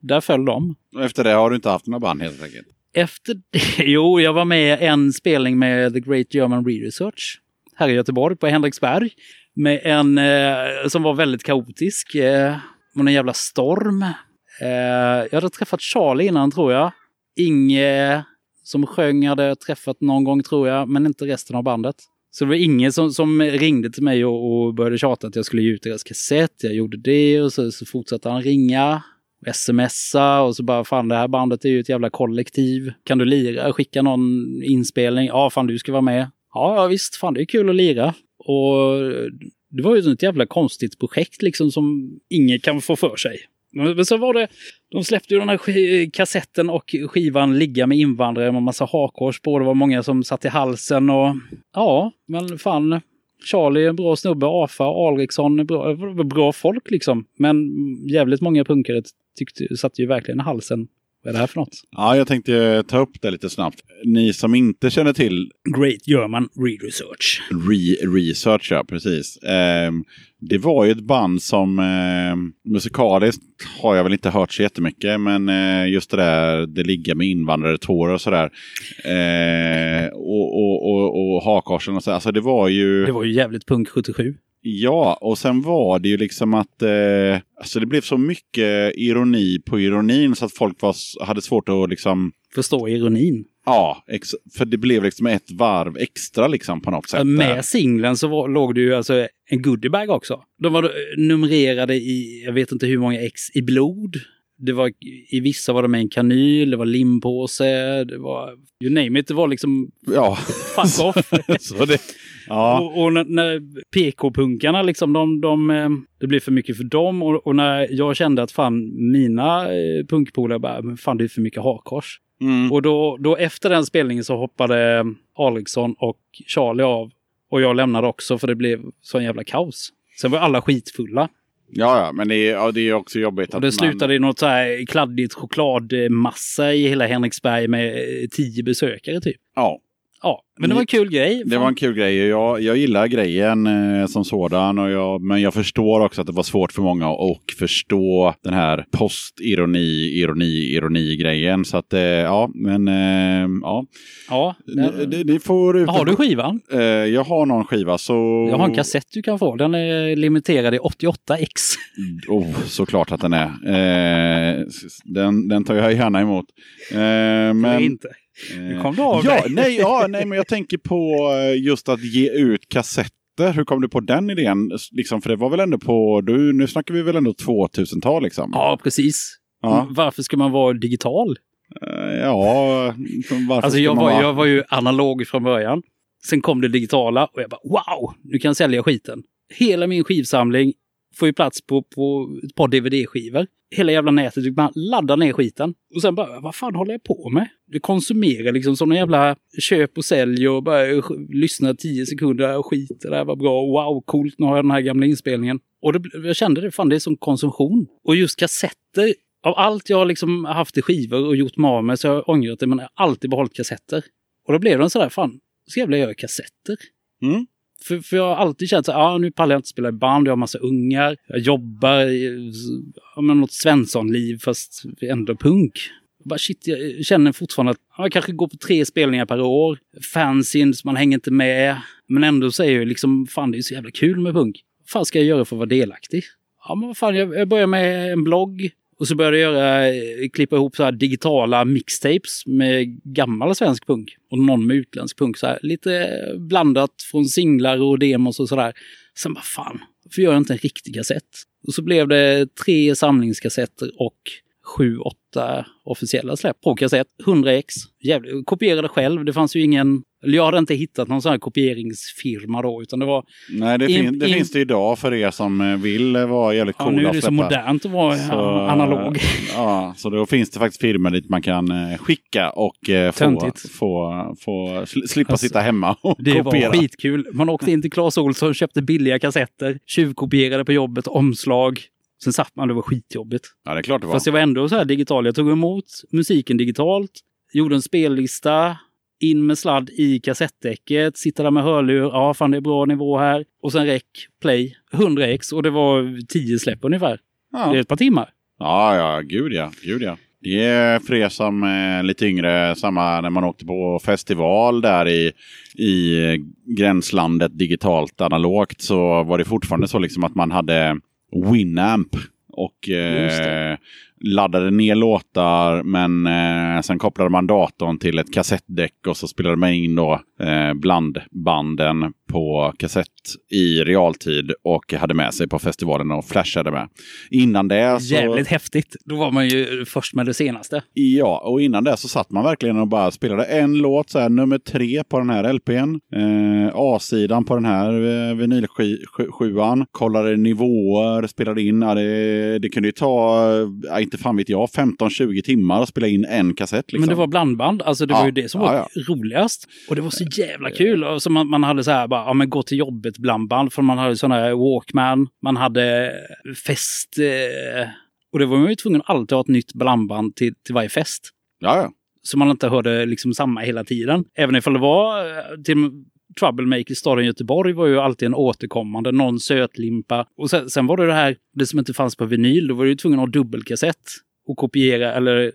Speaker 1: där föll de.
Speaker 3: och efter det har du inte haft några band helt enkelt.
Speaker 1: Efter det, [laughs] jo, jag var med i en spelning med The Great German Re-Research här i Göteborg på Henriksberg. Med en eh, som var väldigt kaotisk. Eh, med en jävla storm. Eh, jag hade träffat Charlie innan tror jag. Inge som sjöng hade jag träffat någon gång tror jag, men inte resten av bandet. Så det var ingen som, som ringde till mig och, och började tjata att jag skulle ge ut deras kassett. Jag gjorde det och så, så fortsatte han ringa smsa och så bara fan det här bandet är ju ett jävla kollektiv. Kan du lira? Skicka någon inspelning? Ja, fan du ska vara med. Ja visst, fan det är kul att lira. Och det var ju ett jävla konstigt projekt liksom som ingen kan få för sig. Men så var det, de släppte ju den här kassetten och skivan Ligga med invandrare med massa hakkors på. Det var många som satt i halsen och ja, men fan. Charlie är en bra snubbe, Afa, Alriksson är bra, bra folk liksom. Men jävligt många punkare tyckte, satt ju verkligen i halsen. Vad är det här för något?
Speaker 3: Ja, jag tänkte ta upp det lite snabbt. Ni som inte känner till
Speaker 1: Great German Re-Research.
Speaker 3: Re-Research, ja precis. Ehm, det var ju ett band som eh, musikaliskt har jag väl inte hört så jättemycket, men eh, just det där, det ligger med invandrare, tårar och sådär. Eh, och, och, och, och hakkorsen och så, alltså det var ju...
Speaker 1: Det var ju jävligt punk 77.
Speaker 3: Ja, och sen var det ju liksom att eh, alltså det blev så mycket ironi på ironin så att folk var, hade svårt att liksom...
Speaker 1: Förstå ironin.
Speaker 3: Ja, för det blev liksom ett varv extra liksom på något sätt.
Speaker 1: Med singeln så var, låg det ju alltså en goodiebag också. De var eh, numrerade i, jag vet inte hur många ex, i blod. Det var, I vissa var det med en kanyl, det var limpåse, det var you name it. Det var liksom
Speaker 3: Ja,
Speaker 1: fuck [laughs] off.
Speaker 3: så det... Ja,
Speaker 1: Och, och när, när PK-punkarna liksom, de, de, eh, det blev för mycket för dem. Och, och när jag kände att fan, mina eh, punkpolare bara, men fan det är för mycket hakkors.
Speaker 3: mm.
Speaker 1: Och då, då efter den spelningen så hoppade Alriksson och Charlie av. Och jag lämnade också för det blev sån jävla kaos. Sen var alla skitfulla.
Speaker 3: Ja, ja, men det är, ja, det är också jobbigt
Speaker 1: Och det slutade i något så här kladdigt chokladmassa i hela Henriksberg med eh, tio besökare typ.
Speaker 3: Ja,
Speaker 1: Ja, men det var en kul grej.
Speaker 3: det var en kul grej. Jag, jag gillar grejen eh, som sådan, och jag, men jag förstår också att det var svårt för många att förstå den här postironi, ironi, ironi-grejen. Så att, eh, ja, men eh, ja.
Speaker 1: Ja,
Speaker 3: Ni, ni- ni får ut
Speaker 1: har du skivan?
Speaker 3: Eh, jag har någon skiva så...
Speaker 1: Jag har en kassett du kan få. Den är limiterad i 88x.
Speaker 3: Oh, såklart att den är. Eh, den, den tar jag gärna emot. Eh,
Speaker 1: Men...
Speaker 3: men,
Speaker 1: inte. Nu kom du av
Speaker 3: ja, nej, ja, [laughs] nej, men jag tänker på eh, just att ge ut kassetter. Hur kom du på den idén? Liksom, för det var väl ändå på, du, nu snackar vi väl ändå 2000-tal liksom?
Speaker 1: Ja, precis.
Speaker 3: Ja.
Speaker 1: Varför ska man vara digital?
Speaker 3: Eh, ja varför
Speaker 1: Alltså
Speaker 3: ska
Speaker 1: jag
Speaker 3: man
Speaker 1: var,
Speaker 3: vara-
Speaker 1: jag var ju analog från början. Sen kom det digitala och jag bara wow, nu kan jag sälja skiten. Hela min skivsamling får ju plats på, på ett par DVD-skivor. Hela jävla nätet typ, man laddar ner skiten. Och sen bara, vad fan håller jag på med? Du konsumerar liksom som en jävla köp och sälj och bara lyssnar tio sekunder och skit, det där var bra, wow, coolt, nu har jag den här gamla inspelningen. Och det, jag kände det, fan det är som konsumtion. Och just kassetter, av allt jag liksom haft i skivor och gjort mig av med så har jag ångrat det, men jag har alltid behållit kassetter. Och då blev det sådär, fan, så jävla gör jag kassetter?
Speaker 3: Mm.
Speaker 1: För, för jag har alltid känt att ah, nu pallar jag inte spela i band, jag har massa ungar, jag jobbar jag ja, men något Svensson-liv fast ändå punk. Jag bara shit, jag känner fortfarande att jag kanske går på tre spelningar per år. Fanzines, man hänger inte med. Men ändå så är jag liksom, fan det är så jävla kul med punk. Vad fan ska jag göra för att vara delaktig? Ja men vad fan, jag, jag börjar med en blogg. Och så började jag göra, eh, klippa ihop så här digitala mixtapes med gammal svensk punk och någon med utländsk punk. Så här, lite eh, blandat från singlar och demos och sådär. Sen bara fan, varför gör jag inte en riktig kassett? Och så blev det tre samlingskassetter och sju, åtta officiella släpp på kassett. 100 ex. Jävligt, kopierade själv. Det fanns ju ingen jag hade inte hittat någon sån här kopieringsfirma då, utan det var...
Speaker 3: Nej, det, in, fin, det in... finns det idag för er som eh, vill vara jävligt coola.
Speaker 1: Ja, nu är det så modernt att vara så, analog.
Speaker 3: Ja, så då finns det faktiskt firmor dit man kan eh, skicka och eh, få, få, få slippa alltså, sitta hemma och
Speaker 1: det
Speaker 3: kopiera.
Speaker 1: Det var skitkul. Man åkte in till Clas Ohlson, köpte billiga kassetter, tjuvkopierade på jobbet, omslag. Sen satt man, det var skitjobbigt.
Speaker 3: Ja, det är klart det var.
Speaker 1: Fast jag var ändå så här digital. Jag tog emot musiken digitalt, gjorde en spellista, in med sladd i kassettdäcket, sitta där med hörlur, ja fan det är bra nivå här. Och sen räck, play, 100 x och det var 10 släpp ungefär. Ja. Det är ett par timmar.
Speaker 3: Ja, ja, gud ja, gud ja. Det er som är lite yngre, samma när man åkte på festival där i, i gränslandet digitalt analogt så var det fortfarande så liksom att man hade Winamp och eh, laddade ner låtar men eh, sen kopplade man datorn till ett kassettdäck och så spelade man in då eh, blandbanden på kassett i realtid och hade med sig på festivalen och flashade med. Innan det så...
Speaker 1: Jävligt häftigt. Då var man ju först med det senaste.
Speaker 3: Ja, och innan det så satt man verkligen och bara spelade en låt, så här, nummer tre på den här LPn. Eh, A-sidan på den här eh, vinylsjuan. Kollade nivåer, spelade in. Ja, det, det kunde ju ta, ja, inte fan vet jag, 15-20 timmar att spela in en kassett. Liksom.
Speaker 1: Men det var blandband, alltså det
Speaker 3: ja,
Speaker 1: var ju det som var roligast. Och det var så jävla kul. Alltså man, man hade så här bara, ja men gå till jobbet blandband. För man hade sådana här Walkman, man hade fest. Eh, och det var man ju tvungen att alltid ha ett nytt blandband till, till varje fest.
Speaker 3: Ja, ja.
Speaker 1: Så man inte hörde liksom samma hela tiden. Även ifall det var eh, till Troublemaker i staden Göteborg var ju alltid en återkommande, någon sötlimpa. Och sen, sen var det det här, det som inte fanns på vinyl, då var du tvungen att ha dubbelkassett och kopiera eller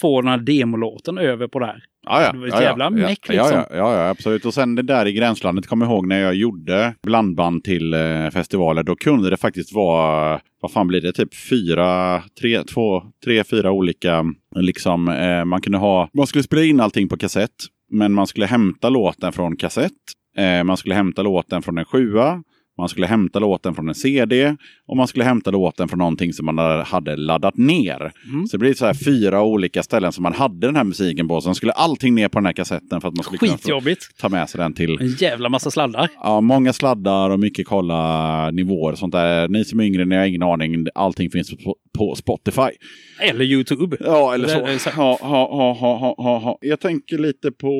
Speaker 1: få den här demolåten över på det här.
Speaker 3: Ja, ja.
Speaker 1: Det var ett jävla
Speaker 3: ja,
Speaker 1: meck
Speaker 3: ja,
Speaker 1: liksom.
Speaker 3: Ja, ja, ja, absolut. Och sen det där i gränslandet, kommer jag ihåg när jag gjorde blandband till eh, festivaler. Då kunde det faktiskt vara, vad fan blir det, typ fyra, tre, två, tre, fyra olika, liksom, eh, man kunde ha, man skulle spela in allting på kassett. Men man skulle hämta låten från kassett. Eh, man skulle hämta låten från en sjua. Man skulle hämta låten från en CD och man skulle hämta låten från någonting som man hade laddat ner. Mm. Så det blir så här fyra olika ställen som man hade den här musiken på. Sen skulle allting ner på den här kassetten för att man skulle
Speaker 1: kunna
Speaker 3: ta med sig den till...
Speaker 1: En jävla massa sladdar.
Speaker 3: Ja, många sladdar och mycket kolla nivåer och sånt där. Ni som är yngre, ni har ingen aning. Allting finns på, på Spotify.
Speaker 1: Eller YouTube.
Speaker 3: Ja, eller så. Ha, ha, ha, ha, ha, ha. Jag tänker lite på,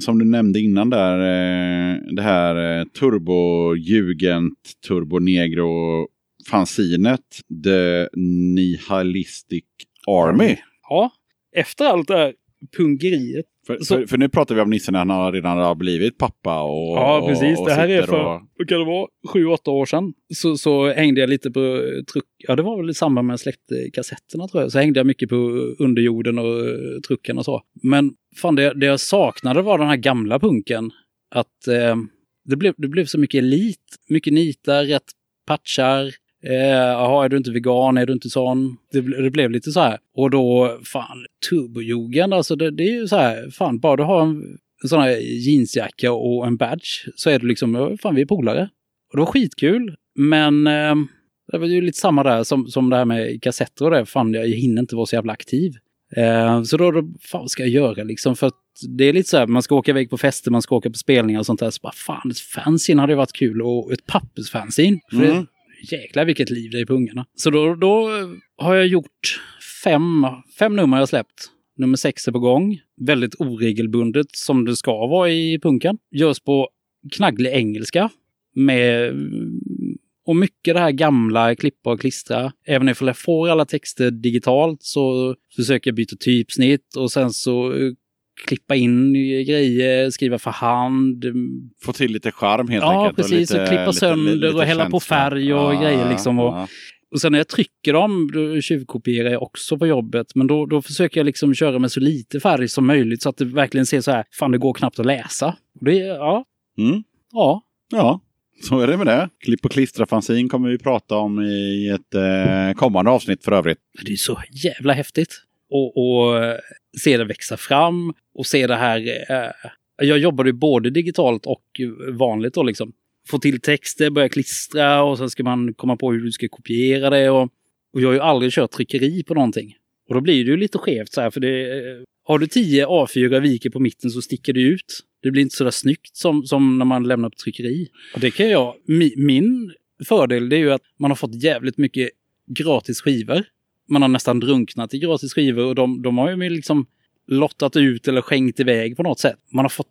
Speaker 3: som du nämnde innan där, eh, det här eh, Turbo Jugend, Turbo Negro fanzinet The Nihilistic Army.
Speaker 1: Ja, efter allt det här punkeriet.
Speaker 3: För, så... för, för, nu pratar vi om Nisse när han redan har blivit pappa och
Speaker 1: Ja, precis.
Speaker 3: Och, och
Speaker 1: det här är för,
Speaker 3: och...
Speaker 1: kan det vara, sju, åtta år sedan. Så, så hängde jag lite på truck. Ja, det var väl i samband med jag släppte kassetterna tror jag. Så hängde jag mycket på underjorden och trucken och så. Men fan, det, det jag saknade var den här gamla punken. Att eh, det, blev, det blev så mycket elit, mycket nitar, rätt patchar. Eh, jaha, är du inte vegan? Är du inte sån? Det, det blev lite så här. Och då, fan, turbojogen, alltså det, det, är ju så här, fan, bara du har en, en sån här jeansjacka och en badge så är du liksom, fan vi är polare. Och det var skitkul, men eh, det var ju lite samma där som, som det här med kassetter och det. Fan, jag hinner inte vara så jävla aktiv. Eh, så då, då, fan vad ska jag göra liksom? För att det är lite så här, man ska åka iväg på fester, man ska åka på spelningar och sånt där. Så bara, fan, ett fanzine hade varit kul och ett pappersfanzine. För
Speaker 3: Mm
Speaker 1: jäklar vilket liv det är på ungarna. Så då, då har jag gjort fem, fem nummer jag släppt. Nummer sex är på gång. Väldigt oregelbundet som det ska vara i punken. Görs på knagglig engelska med och mycket det här gamla, klippa och klistra. Även om jag får alla texter digitalt så försöker jag byta typsnitt och sen så klippa in grejer, skriva för hand.
Speaker 3: Få till lite charm helt
Speaker 1: ja,
Speaker 3: enkelt.
Speaker 1: Ja, precis. Och, lite, och klippa sönder lite, lite och hälla på färg och ja, grejer liksom. Och, ja. och sen när jag trycker dem, då tjuvkopierar jag också på jobbet. Men då, då försöker jag liksom köra med så lite färg som möjligt så att det verkligen ser så här, fan det går knappt att läsa. Det, ja.
Speaker 3: Mm.
Speaker 1: Ja.
Speaker 3: Ja. Så är det med det. Klipp och klistra-fanzin kommer vi prata om i ett eh, kommande avsnitt för övrigt.
Speaker 1: Det är så jävla häftigt. Och, och eh, se det växa fram och se det här. Eh, jag jobbade både digitalt och vanligt då liksom. Få till texter, börja klistra och sen ska man komma på hur du ska kopiera det. Och, och jag har ju aldrig kört tryckeri på någonting. Och då blir det ju lite skevt så här för det. Eh, har du tio A4 viker på mitten så sticker det ut. Det blir inte så där snyggt som, som när man lämnar på tryckeri. Och det kan jag, mi, min fördel det är ju att man har fått jävligt mycket gratis skivor. Man har nästan drunknat i gratis skivor och de, de har ju liksom lottat ut eller skänkt iväg på något sätt. Man har fått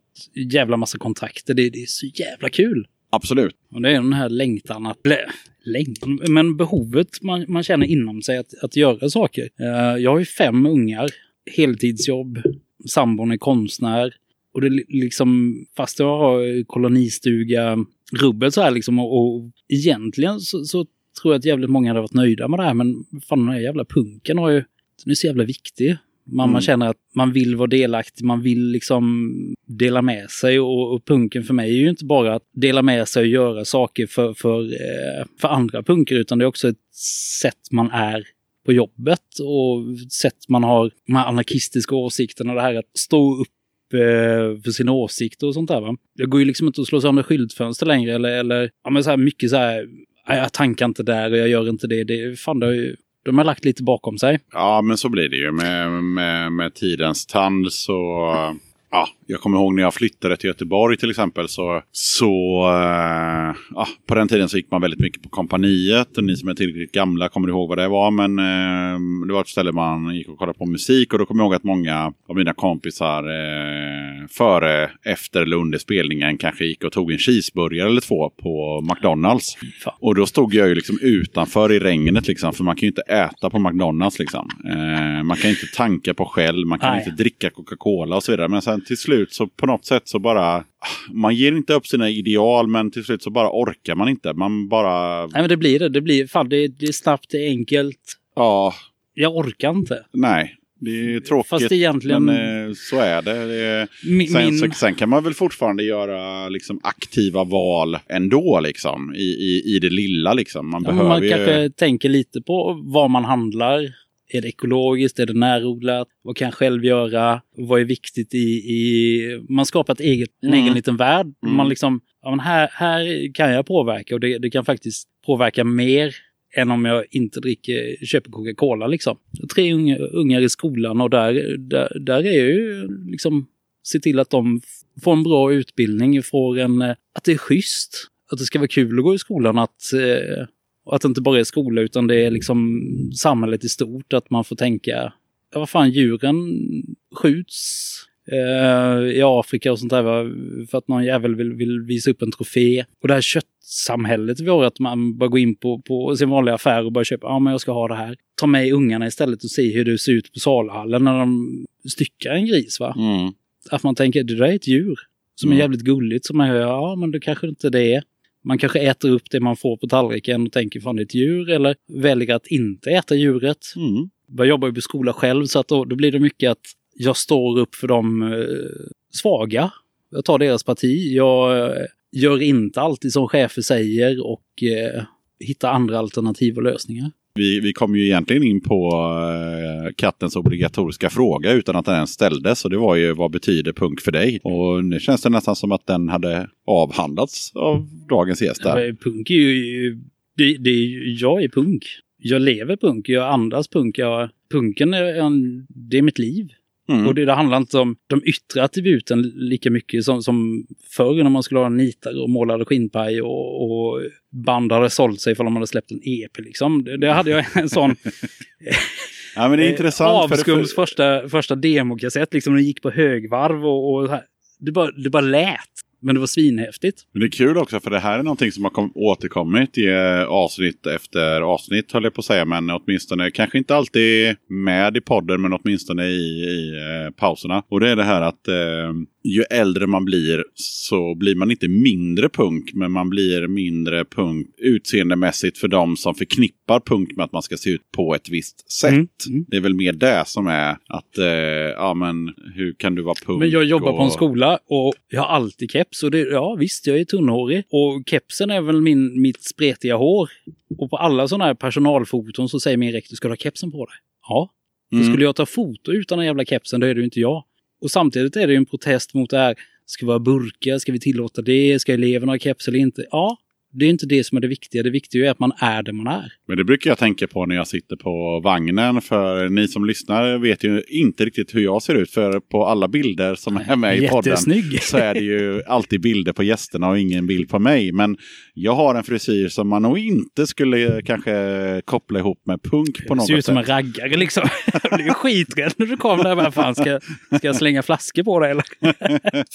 Speaker 1: jävla massa kontakter. Det, det är så jävla kul.
Speaker 3: Absolut.
Speaker 1: Och det är den här längtan att... Blä, längtan, men behovet man, man känner inom sig att, att göra saker. Uh, jag har ju fem ungar, heltidsjobb, sambon är konstnär. Och det liksom, fast jag har kolonistuga, rubbet så här liksom och, och egentligen så, så, tror jag att jävligt många hade varit nöjda med det här men fan den här jävla punken har ju, den är så jävla viktig. Man, mm. man känner att man vill vara delaktig, man vill liksom dela med sig och, och, punken för mig är ju inte bara att dela med sig och göra saker för, för, eh, för andra punker utan det är också ett sätt man är på jobbet och sätt man har de här anarkistiska åsikterna, det här att stå upp Eh, för sina åsikter och sånt där. Va? Det går ju liksom inte att slå sönder skyltfönster längre eller, eller ja, men så här mycket så här, jag tankar inte där och jag gör inte det. det fan, det har ju, de har lagt lite bakom sig.
Speaker 3: Ja, men så blir det ju med, med, med tidens tand så ja, jag kommer ihåg när jag flyttade till Göteborg till exempel så, så äh, ja, på den tiden så gick man väldigt mycket på kompaniet. Och ni som är tillräckligt gamla kommer ihåg vad det var. Men äh, det var ett ställe man gick och kollade på musik och då kommer jag ihåg att många av mina kompisar äh, före, efter eller under spelningen kanske gick och tog en cheeseburgare eller två på McDonalds. Och då stod jag ju liksom utanför i regnet liksom, för man kan ju inte äta på McDonalds liksom. man kan inte tanka på Shell, man kan Nej. inte dricka Coca-Cola och så vidare. Men sen till slut så på något sätt så bara... Man ger inte upp sina ideal men till slut så bara orkar man inte. Man bara...
Speaker 1: Nej men det blir det. Det blir fan det, det är snabbt, det är enkelt.
Speaker 3: Ja.
Speaker 1: Jag orkar inte.
Speaker 3: Nej. Det är tråkigt, Fast egentligen... men eh, så är det. det är... Min, sen, min... sen, kan man väl fortfarande göra liksom, aktiva val ändå, liksom, i, i, i det lilla. Liksom. Man,
Speaker 1: ja,
Speaker 3: behöver
Speaker 1: man kanske tänker lite på vad man handlar. Är det ekologiskt? Är det närodlat? Vad kan jag själv göra? Vad är viktigt i... i... Man skapar ett eget, en mm. egen liten värld. Mm. Man liksom, ja, men här, här kan jag påverka och det, det kan faktiskt påverka mer än om jag inte dricker, köper Coca-Cola liksom. Tre unga, ungar i skolan och där, där, där är ju liksom se till att de får en bra utbildning, får en, att det är schysst. Att det ska vara kul att gå i skolan, att eh, och att det inte bara är skola utan det är liksom samhället i stort. Att man får tänka, ja, vad fan djuren skjuts eh, i Afrika och sånt där för att någon jävel vill, vill visa upp en trofé. Och det här köttsamhället vi har, att man bara går in på, på sin vanliga affär och bara köper, ja men jag ska ha det här. Ta med ungarna istället och se hur det ser ut på salhallen när de styckar en gris. va.
Speaker 3: Mm.
Speaker 1: Att man tänker, det där är ett djur som är mm. jävligt gulligt. Som man hör, ja men det kanske inte det är. Man kanske äter upp det man får på tallriken och tänker fan det är ett djur eller väljer att inte äta djuret.
Speaker 3: Mm.
Speaker 1: Jag jobbar ju på skola själv så att då, då blir det mycket att jag står upp för de eh, svaga. Jag tar deras parti. Jag eh, gör inte alltid som chefer säger och eh, hittar andra alternativ och lösningar.
Speaker 3: Vi, vi kom ju egentligen in på uh, kattens obligatoriska fråga utan att den ens ställdes. Och det var ju vad betyder punk för dig? Och nu känns det nästan som att den hade avhandlats av dagens gäst.
Speaker 1: Punk är ju... Det, det, jag är punk. Jag lever punk, jag andas punk. Jag, punken är, en, det är mitt liv.
Speaker 3: Mm.
Speaker 1: Och det, det handlar inte om de yttre attributen lika mycket som, som förr när man skulle ha nitar och målade skinnpaj och, och band hade sålt sig för de hade släppt en EP. Liksom. Det, det hade jag en sån [laughs]
Speaker 3: Ja, men det är
Speaker 1: eh,
Speaker 3: intressant. för
Speaker 1: avskums första, första demokassett. Liksom, den gick på högvarv och, och det, bara, det bara lät. Men det var svinhäftigt.
Speaker 3: Men det är kul också för det här är någonting som har kom, återkommit i eh, avsnitt efter avsnitt höll jag på att säga. Men åtminstone, kanske inte alltid med i podden men åtminstone i, i eh, pauserna. Och det är det här att eh, ju äldre man blir så blir man inte mindre punk men man blir mindre punk utseendemässigt för de som förknippar punk med att man ska se ut på ett visst sätt.
Speaker 1: Mm, mm.
Speaker 3: Det är väl mer det som är att, eh, ja men hur kan du vara punk?
Speaker 1: Men jag jobbar på en
Speaker 3: och-
Speaker 1: skola och jag har alltid keps. Och det, ja visst, jag är tunnhårig. Och kepsen är väl min, mitt spretiga hår. Och på alla sådana här personalfoton så säger min rektor, ska du ha kepsen på dig? Ja.
Speaker 3: Mm.
Speaker 1: skulle jag ta foto utan den jävla kepsen, då är det ju inte jag. Och samtidigt är det ju en protest mot det här. Ska vi ha burkar? Ska vi tillåta det? Ska eleverna ha keps eller inte? Ja, det är inte det som är det viktiga. Det viktiga är att man är det man är.
Speaker 3: Men det brukar jag tänka på när jag sitter på vagnen. För ni som lyssnar vet ju inte riktigt hur jag ser ut. För på alla bilder som är med i podden så är det ju alltid bilder på gästerna och ingen bild på mig. Men jag har en frisyr som man nog inte skulle kanske koppla ihop med punk på något
Speaker 1: Ser ut som en
Speaker 3: sätt.
Speaker 1: raggare liksom. Jag blir ju skiträdd när du kommer där. Vad fan, ska, ska jag slänga flaskor på dig eller? [laughs]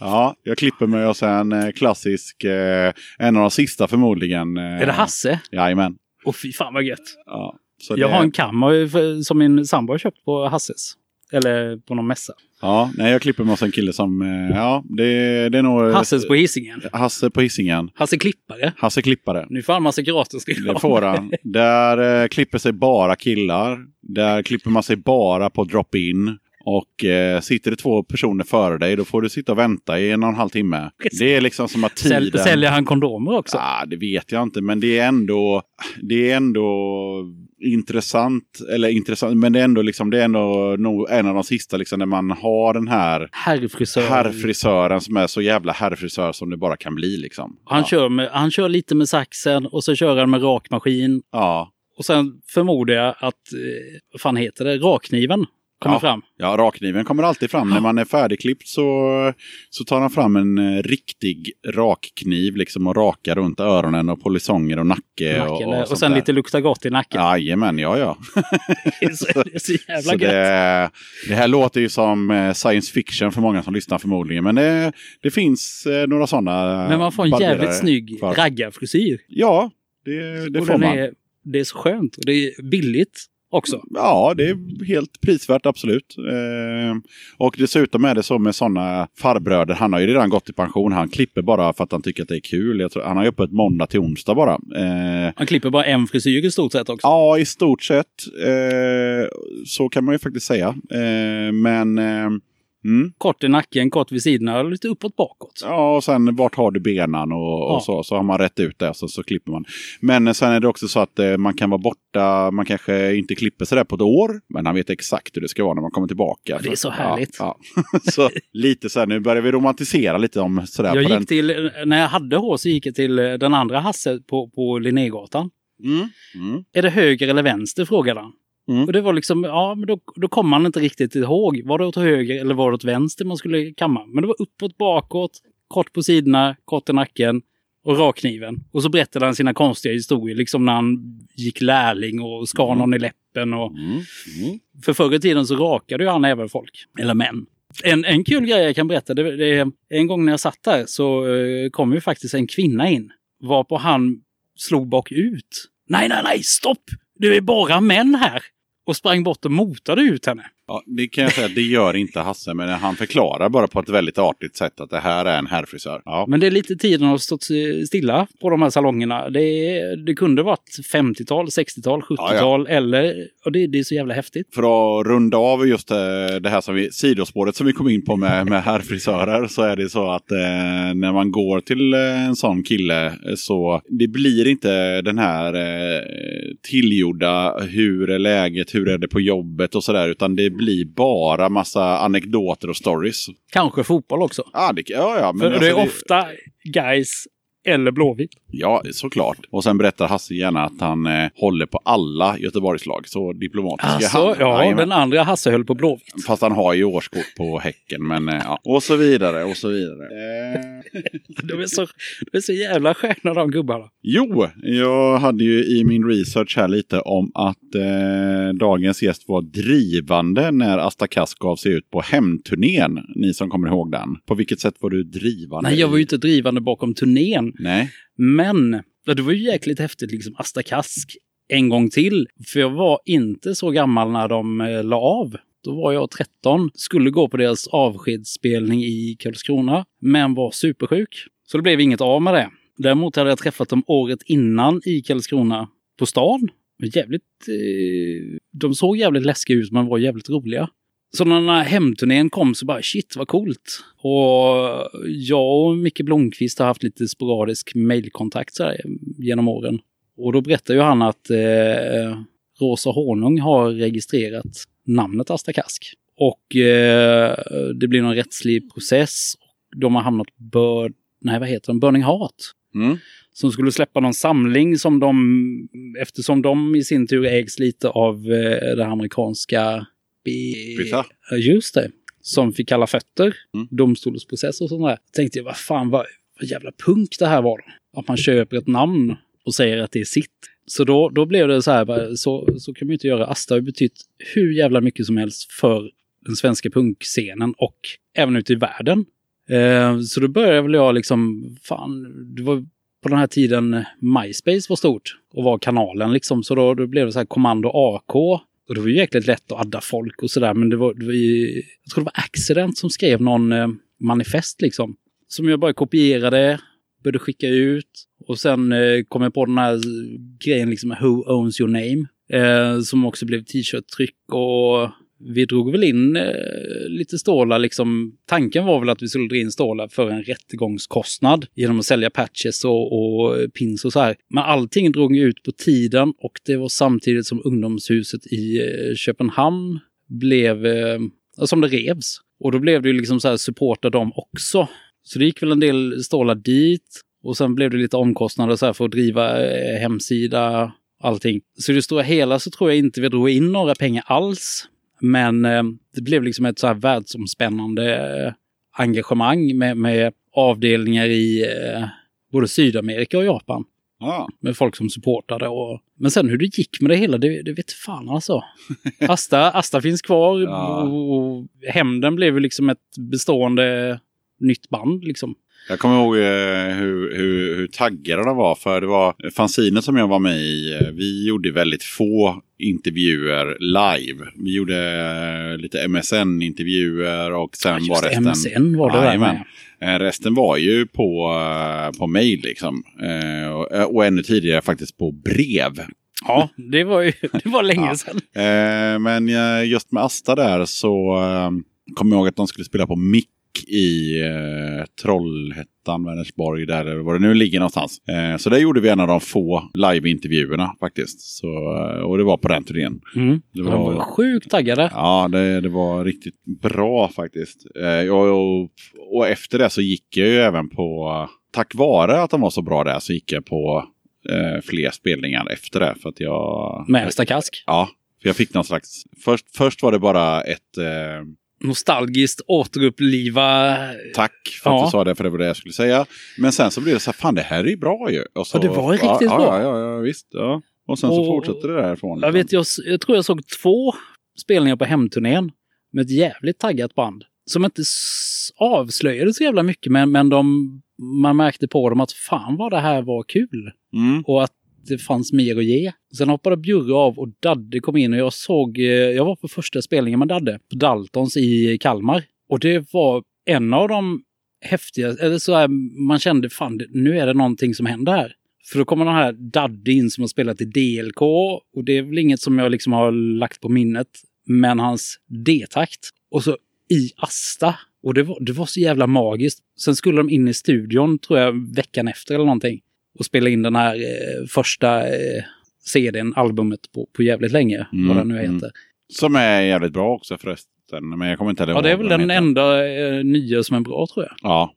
Speaker 3: Ja, jag klipper mig och sen eh, klassisk, eh, en av de sista förmodligen. Eh,
Speaker 1: Är det Hasse?
Speaker 3: Jajamän.
Speaker 1: Åh fy fan vad gött.
Speaker 3: Ja,
Speaker 1: Jag
Speaker 3: det-
Speaker 1: har en kam och- som min sambo har köpt på Hasses. Eller på någon mässa.
Speaker 3: Ja, nej, jag klipper mig hos en kille som, eh, ja, det, det är nog...
Speaker 1: Hasses på Hisingen.
Speaker 3: Hasse på Hisingen.
Speaker 1: Hasse Klippare.
Speaker 3: Hasse Klippare.
Speaker 1: Nu får han massa gratis
Speaker 3: Det får han. [laughs] Där eh, klipper sig bara killar. Där klipper man sig bara på drop-in. Och eh, sitter det två personer före dig då får du sitta och vänta i en och en halv timme. Det är liksom som att tiden...
Speaker 1: Säl, säljer han kondomer också?
Speaker 3: Ah, det vet jag inte, men det är ändå, det är ändå intressant. Eller intressant, men det är ändå, liksom, det är ändå nog en av de sista liksom, när man har den här
Speaker 1: Herrfrisör.
Speaker 3: herrfrisören som är så jävla herrfrisör som det bara kan bli. Liksom.
Speaker 1: Han,
Speaker 3: ja.
Speaker 1: kör med, han kör lite med saxen och så kör han med rakmaskin.
Speaker 3: Ja.
Speaker 1: Och sen förmodar jag att, eh, vad fan heter det, rakkniven kommer
Speaker 3: Ja.
Speaker 1: fram.
Speaker 3: Ja, rakkniven kommer alltid fram. När man är färdigklippt så, så tar han fram en eh, riktig rakkniv liksom och rakar runt öronen och polisonger och nacke. Och,
Speaker 1: Nacken,
Speaker 3: och,
Speaker 1: och,
Speaker 3: sånt
Speaker 1: sen
Speaker 3: där.
Speaker 1: lite lukta gott i nacken.
Speaker 3: Jajamän, ja ja. [laughs]
Speaker 1: Det är så, det är så jävla
Speaker 3: Så
Speaker 1: gött.
Speaker 3: det, det här låter ju som eh, science fiction för många som lyssnar förmodligen. Men det, det finns eh, några sådana.
Speaker 1: Men man får en jävligt snygg
Speaker 3: för-
Speaker 1: raggarfrisyr.
Speaker 3: Ja, det, det
Speaker 1: Och
Speaker 3: får man.
Speaker 1: Är, det är så skönt och det är billigt också.
Speaker 3: Ja, det är helt prisvärt absolut. Eh, och dessutom är det så med sådana farbröder. Han har ju redan gått i pension. Han klipper bara för att han tycker att det är kul. Jag tror, han har ju öppet måndag till onsdag bara. Eh,
Speaker 1: Han klipper bara en frisyr i stort sett också.
Speaker 3: ja, i stort sett. Eh, så kan man ju faktiskt säga. Eh, men eh, mm.
Speaker 1: Kort i nacken, kort vid sidorna och lite uppåt bakåt.
Speaker 3: Ja, och sen vart har du benen och, och
Speaker 1: Ja.
Speaker 3: så. Så har man rätt ut det så, så klipper man. Men eh, sen är det också så att eh, man kan vara borta. Man kanske inte klipper sig där på ett år. Men han vet exakt hur det ska vara när man kommer tillbaka.
Speaker 1: det är så härligt.
Speaker 3: Ja, ja. [laughs] så lite så här, nu börjar vi romantisera lite om sådär.
Speaker 1: Jag gick till, när jag hade hår så gick jag till eh, den andra Hasse på, på Linnégatan.
Speaker 3: den. Mm. Mm.
Speaker 1: Är det höger eller vänster? frågade han.
Speaker 3: Mm.
Speaker 1: Och det var liksom, ja men då, då kom man inte riktigt ihåg. Var det åt höger eller var det åt vänster man skulle kamma? Men det var uppåt, bakåt, kort på sidorna, kort i nacken och rakkniven. Och så berättade han sina konstiga historier, liksom när han gick lärling och skar
Speaker 3: Mm.
Speaker 1: någon i läppen. Och,
Speaker 3: Mm. Mm.
Speaker 1: för förr i tiden så rakade ju han även folk, eller män. En, en kul grej jag kan berätta, det, det en gång när jag satt där så eh, kom ju faktiskt en kvinna in. Varpå han slog bakut. Nej, nej, nej, stopp! Det är bara män här! Och sprang bort och motade ut henne.
Speaker 3: Ja, det kan jag säga det gör inte Hasse. Men han förklarar bara på ett väldigt artigt sätt att det här är en herrfrisör. Ja.
Speaker 1: Men det är lite tiden har stått stilla på de här salongerna. Det, det kunde varit 50-tal, 60-tal, 70-tal eller... Och det, det är så jävla häftigt.
Speaker 3: För att runda av just eh, det här som vi, sidospåret som vi kom in på med, med herrfrisörer så är det så att eh, när man går till eh, en sån kille eh, så det blir inte den här eh, tillgjorda hur är läget, hur är det på jobbet och sådär utan det blir bara massa anekdoter och stories.
Speaker 1: Kanske fotboll också.
Speaker 3: Ah, det, ja, ja, men
Speaker 1: För det är
Speaker 3: alltså
Speaker 1: ofta guys eller Blåvitt.
Speaker 3: Ja, såklart. Och sen berättar Hasse gärna att han eh, håller på alla Göteborgslag. Så diplomatisk är
Speaker 1: Alltså,
Speaker 3: han.
Speaker 1: ja,
Speaker 3: Jajamän.
Speaker 1: den andra Hasse höll på Blåvitt.
Speaker 3: Fast han har ju årskort på Häcken. Men eh, ja. Och så vidare och så vidare. Eh. [laughs]
Speaker 1: De är så, de är så jävla sköna de gubbarna.
Speaker 3: Jo, jag hade ju i min research här lite om att eh, dagens gäst var drivande när Asta Kass gav sig ut på hemturnén. Ni som kommer ihåg den. På vilket sätt var du drivande?
Speaker 1: Nej, jag var ju inte drivande bakom turnén.
Speaker 3: Nej.
Speaker 1: Men det var ju jäkligt häftigt, liksom Asta Kask en gång till. För jag var inte så gammal när de eh, la av. Då var jag 13, skulle gå på deras avskedsspelning i Karlskrona, men var supersjuk. Så det blev inget av med det. Däremot hade jag träffat dem året innan i Karlskrona på stan. Jävligt... Eh, de såg jävligt läskiga ut men var jävligt roliga. Så när den här hemturnén kom så bara shit vad coolt. Och jag och Micke Blomqvist har haft lite sporadisk här, genom åren. Och då berättar ju han att eh, Rosa Honung har registrerat namnet Asta Kask. Och eh, det blir någon rättslig process. De har hamnat på Bör... Nej, vad heter de? Burning Heart
Speaker 3: Mm.
Speaker 1: som skulle släppa någon samling som de, eftersom de i sin tur ägs lite av eh, det amerikanska... Ja, Just det. Som fick kalla fötter,
Speaker 3: Mm.
Speaker 1: domstolsprocess och sånt där. Tänkte jag, vad fan, vad, vad jävla punk det här var. då. Att man köper ett namn och säger att det är sitt. Så då, då blev det så här, så, så kan man ju inte göra. Asta har betytt hur jävla mycket som helst för den svenska punkscenen och även ute i världen. Eh, så då började väl jag liksom, fan, det var på den här tiden MySpace var stort och var kanalen liksom. Så då, då blev det så här kommando AK. Och det var ju jäkligt lätt att adda folk och sådär. Men det var, det var ju, jag tror det var Accident som skrev någon eh, manifest liksom. Som jag bara kopierade, började skicka ut. Och sen eh, kom jag på den här grejen liksom Who owns your name? Eh, som också blev t-shirt-tryck och vi drog väl in eh, lite stålar liksom. Tanken var väl att vi skulle dra in stålar för en rättegångskostnad genom att sälja patches och, och eh, pins och så här. Men allting drog ju ut på tiden och det var samtidigt som ungdomshuset i eh, Köpenhamn blev, eh, som det revs. Och då blev det ju liksom så här supporta dem också. Så det gick väl en del stålar dit och sen blev det lite omkostnader så här för att driva eh, hemsida, allting. Så i det stora hela så tror jag inte vi drog in några pengar alls. Men eh, det blev liksom ett så här världsomspännande eh, engagemang med, med avdelningar i eh, både Sydamerika och Japan.
Speaker 3: Ja.
Speaker 1: Med folk som supportade. Och... Men sen hur det gick med det hela, det, det vet fan alltså. [laughs] Asta, Asta finns kvar
Speaker 3: Ja.
Speaker 1: och, och Hämnden blev liksom ett bestående nytt band liksom.
Speaker 3: Jag kommer ihåg eh, hur, hur, hur taggade de var. För det var fanzinen som jag var med i. eh, Vi gjorde väldigt få intervjuer live. Vi gjorde eh, lite MSN-intervjuer och sen
Speaker 1: Ja,
Speaker 3: var resten...
Speaker 1: MSN var det där med.
Speaker 3: Resten var ju på, på mail liksom. Och, och ännu tidigare faktiskt på brev.
Speaker 1: Ja, det var ju [laughs] det var länge sedan.
Speaker 3: Men just med Asta där så kommer jag ihåg att de skulle spela på Mick i eh, Trollhättan, Vänersborg, där var det nu ligger någonstans. Eh, så där gjorde vi en av de få live-intervjuerna faktiskt. Så, eh, och det var på den turnén.
Speaker 1: Mm.
Speaker 3: Det
Speaker 1: De var
Speaker 3: var,
Speaker 1: sjukt taggade.
Speaker 3: ja, det, det var riktigt bra faktiskt. Eh, och, och, och efter det så gick jag ju även på, tack vare att de var så bra där, så gick jag på eh, fler spelningar efter det. För att jag...
Speaker 1: Med Asta Kask.
Speaker 3: Ja, för jag fick någon slags... Först, först var det bara ett eh,
Speaker 1: Nostalgiskt återuppliva.
Speaker 3: tack för att
Speaker 1: Ja.
Speaker 3: du sa det, för det var det jag skulle säga. Men sen så blev det så här, fan det här är ju bra ju. Och så,
Speaker 1: Ja, det var riktigt
Speaker 3: ja,
Speaker 1: bra.
Speaker 3: Ja, ja, ja, visst. Ja. Och sen så
Speaker 1: Och-
Speaker 3: fortsatte det därifrån.
Speaker 1: Jag,
Speaker 3: liksom.
Speaker 1: vet, jag, jag tror jag såg två spelningar på hemturnén med ett jävligt taggat band. Som inte avslöjade så jävla mycket, men, men de, man märkte på dem att fan vad det här var kul.
Speaker 3: Mm.
Speaker 1: Och att det fanns mer att ge. Sen hoppade Bjurre av och Dadde kom in och jag såg, eh, jag var på första spelningen med Dadde på Daltons i Kalmar. Och det var en av de häftiga, eller så här, man kände fan nu är det någonting som händer här. För då kommer den här Dadde in som har spelat i DLK och det är väl inget som jag liksom har lagt på minnet. Men hans D-takt och så i Asta. Och det var, det var så jävla magiskt. Sen skulle de in i studion, tror jag, veckan efter eller någonting. Och spela in den här eh, första eh, CDn, albumet, på, på jävligt länge.
Speaker 3: Mm,
Speaker 1: vad den nu
Speaker 3: mm.
Speaker 1: heter.
Speaker 3: Som är jävligt bra också förresten. Men jag kommer inte heller
Speaker 1: Ja, det är väl den
Speaker 3: heter.
Speaker 1: enda eh, nya som är bra, tror jag.
Speaker 3: Ja.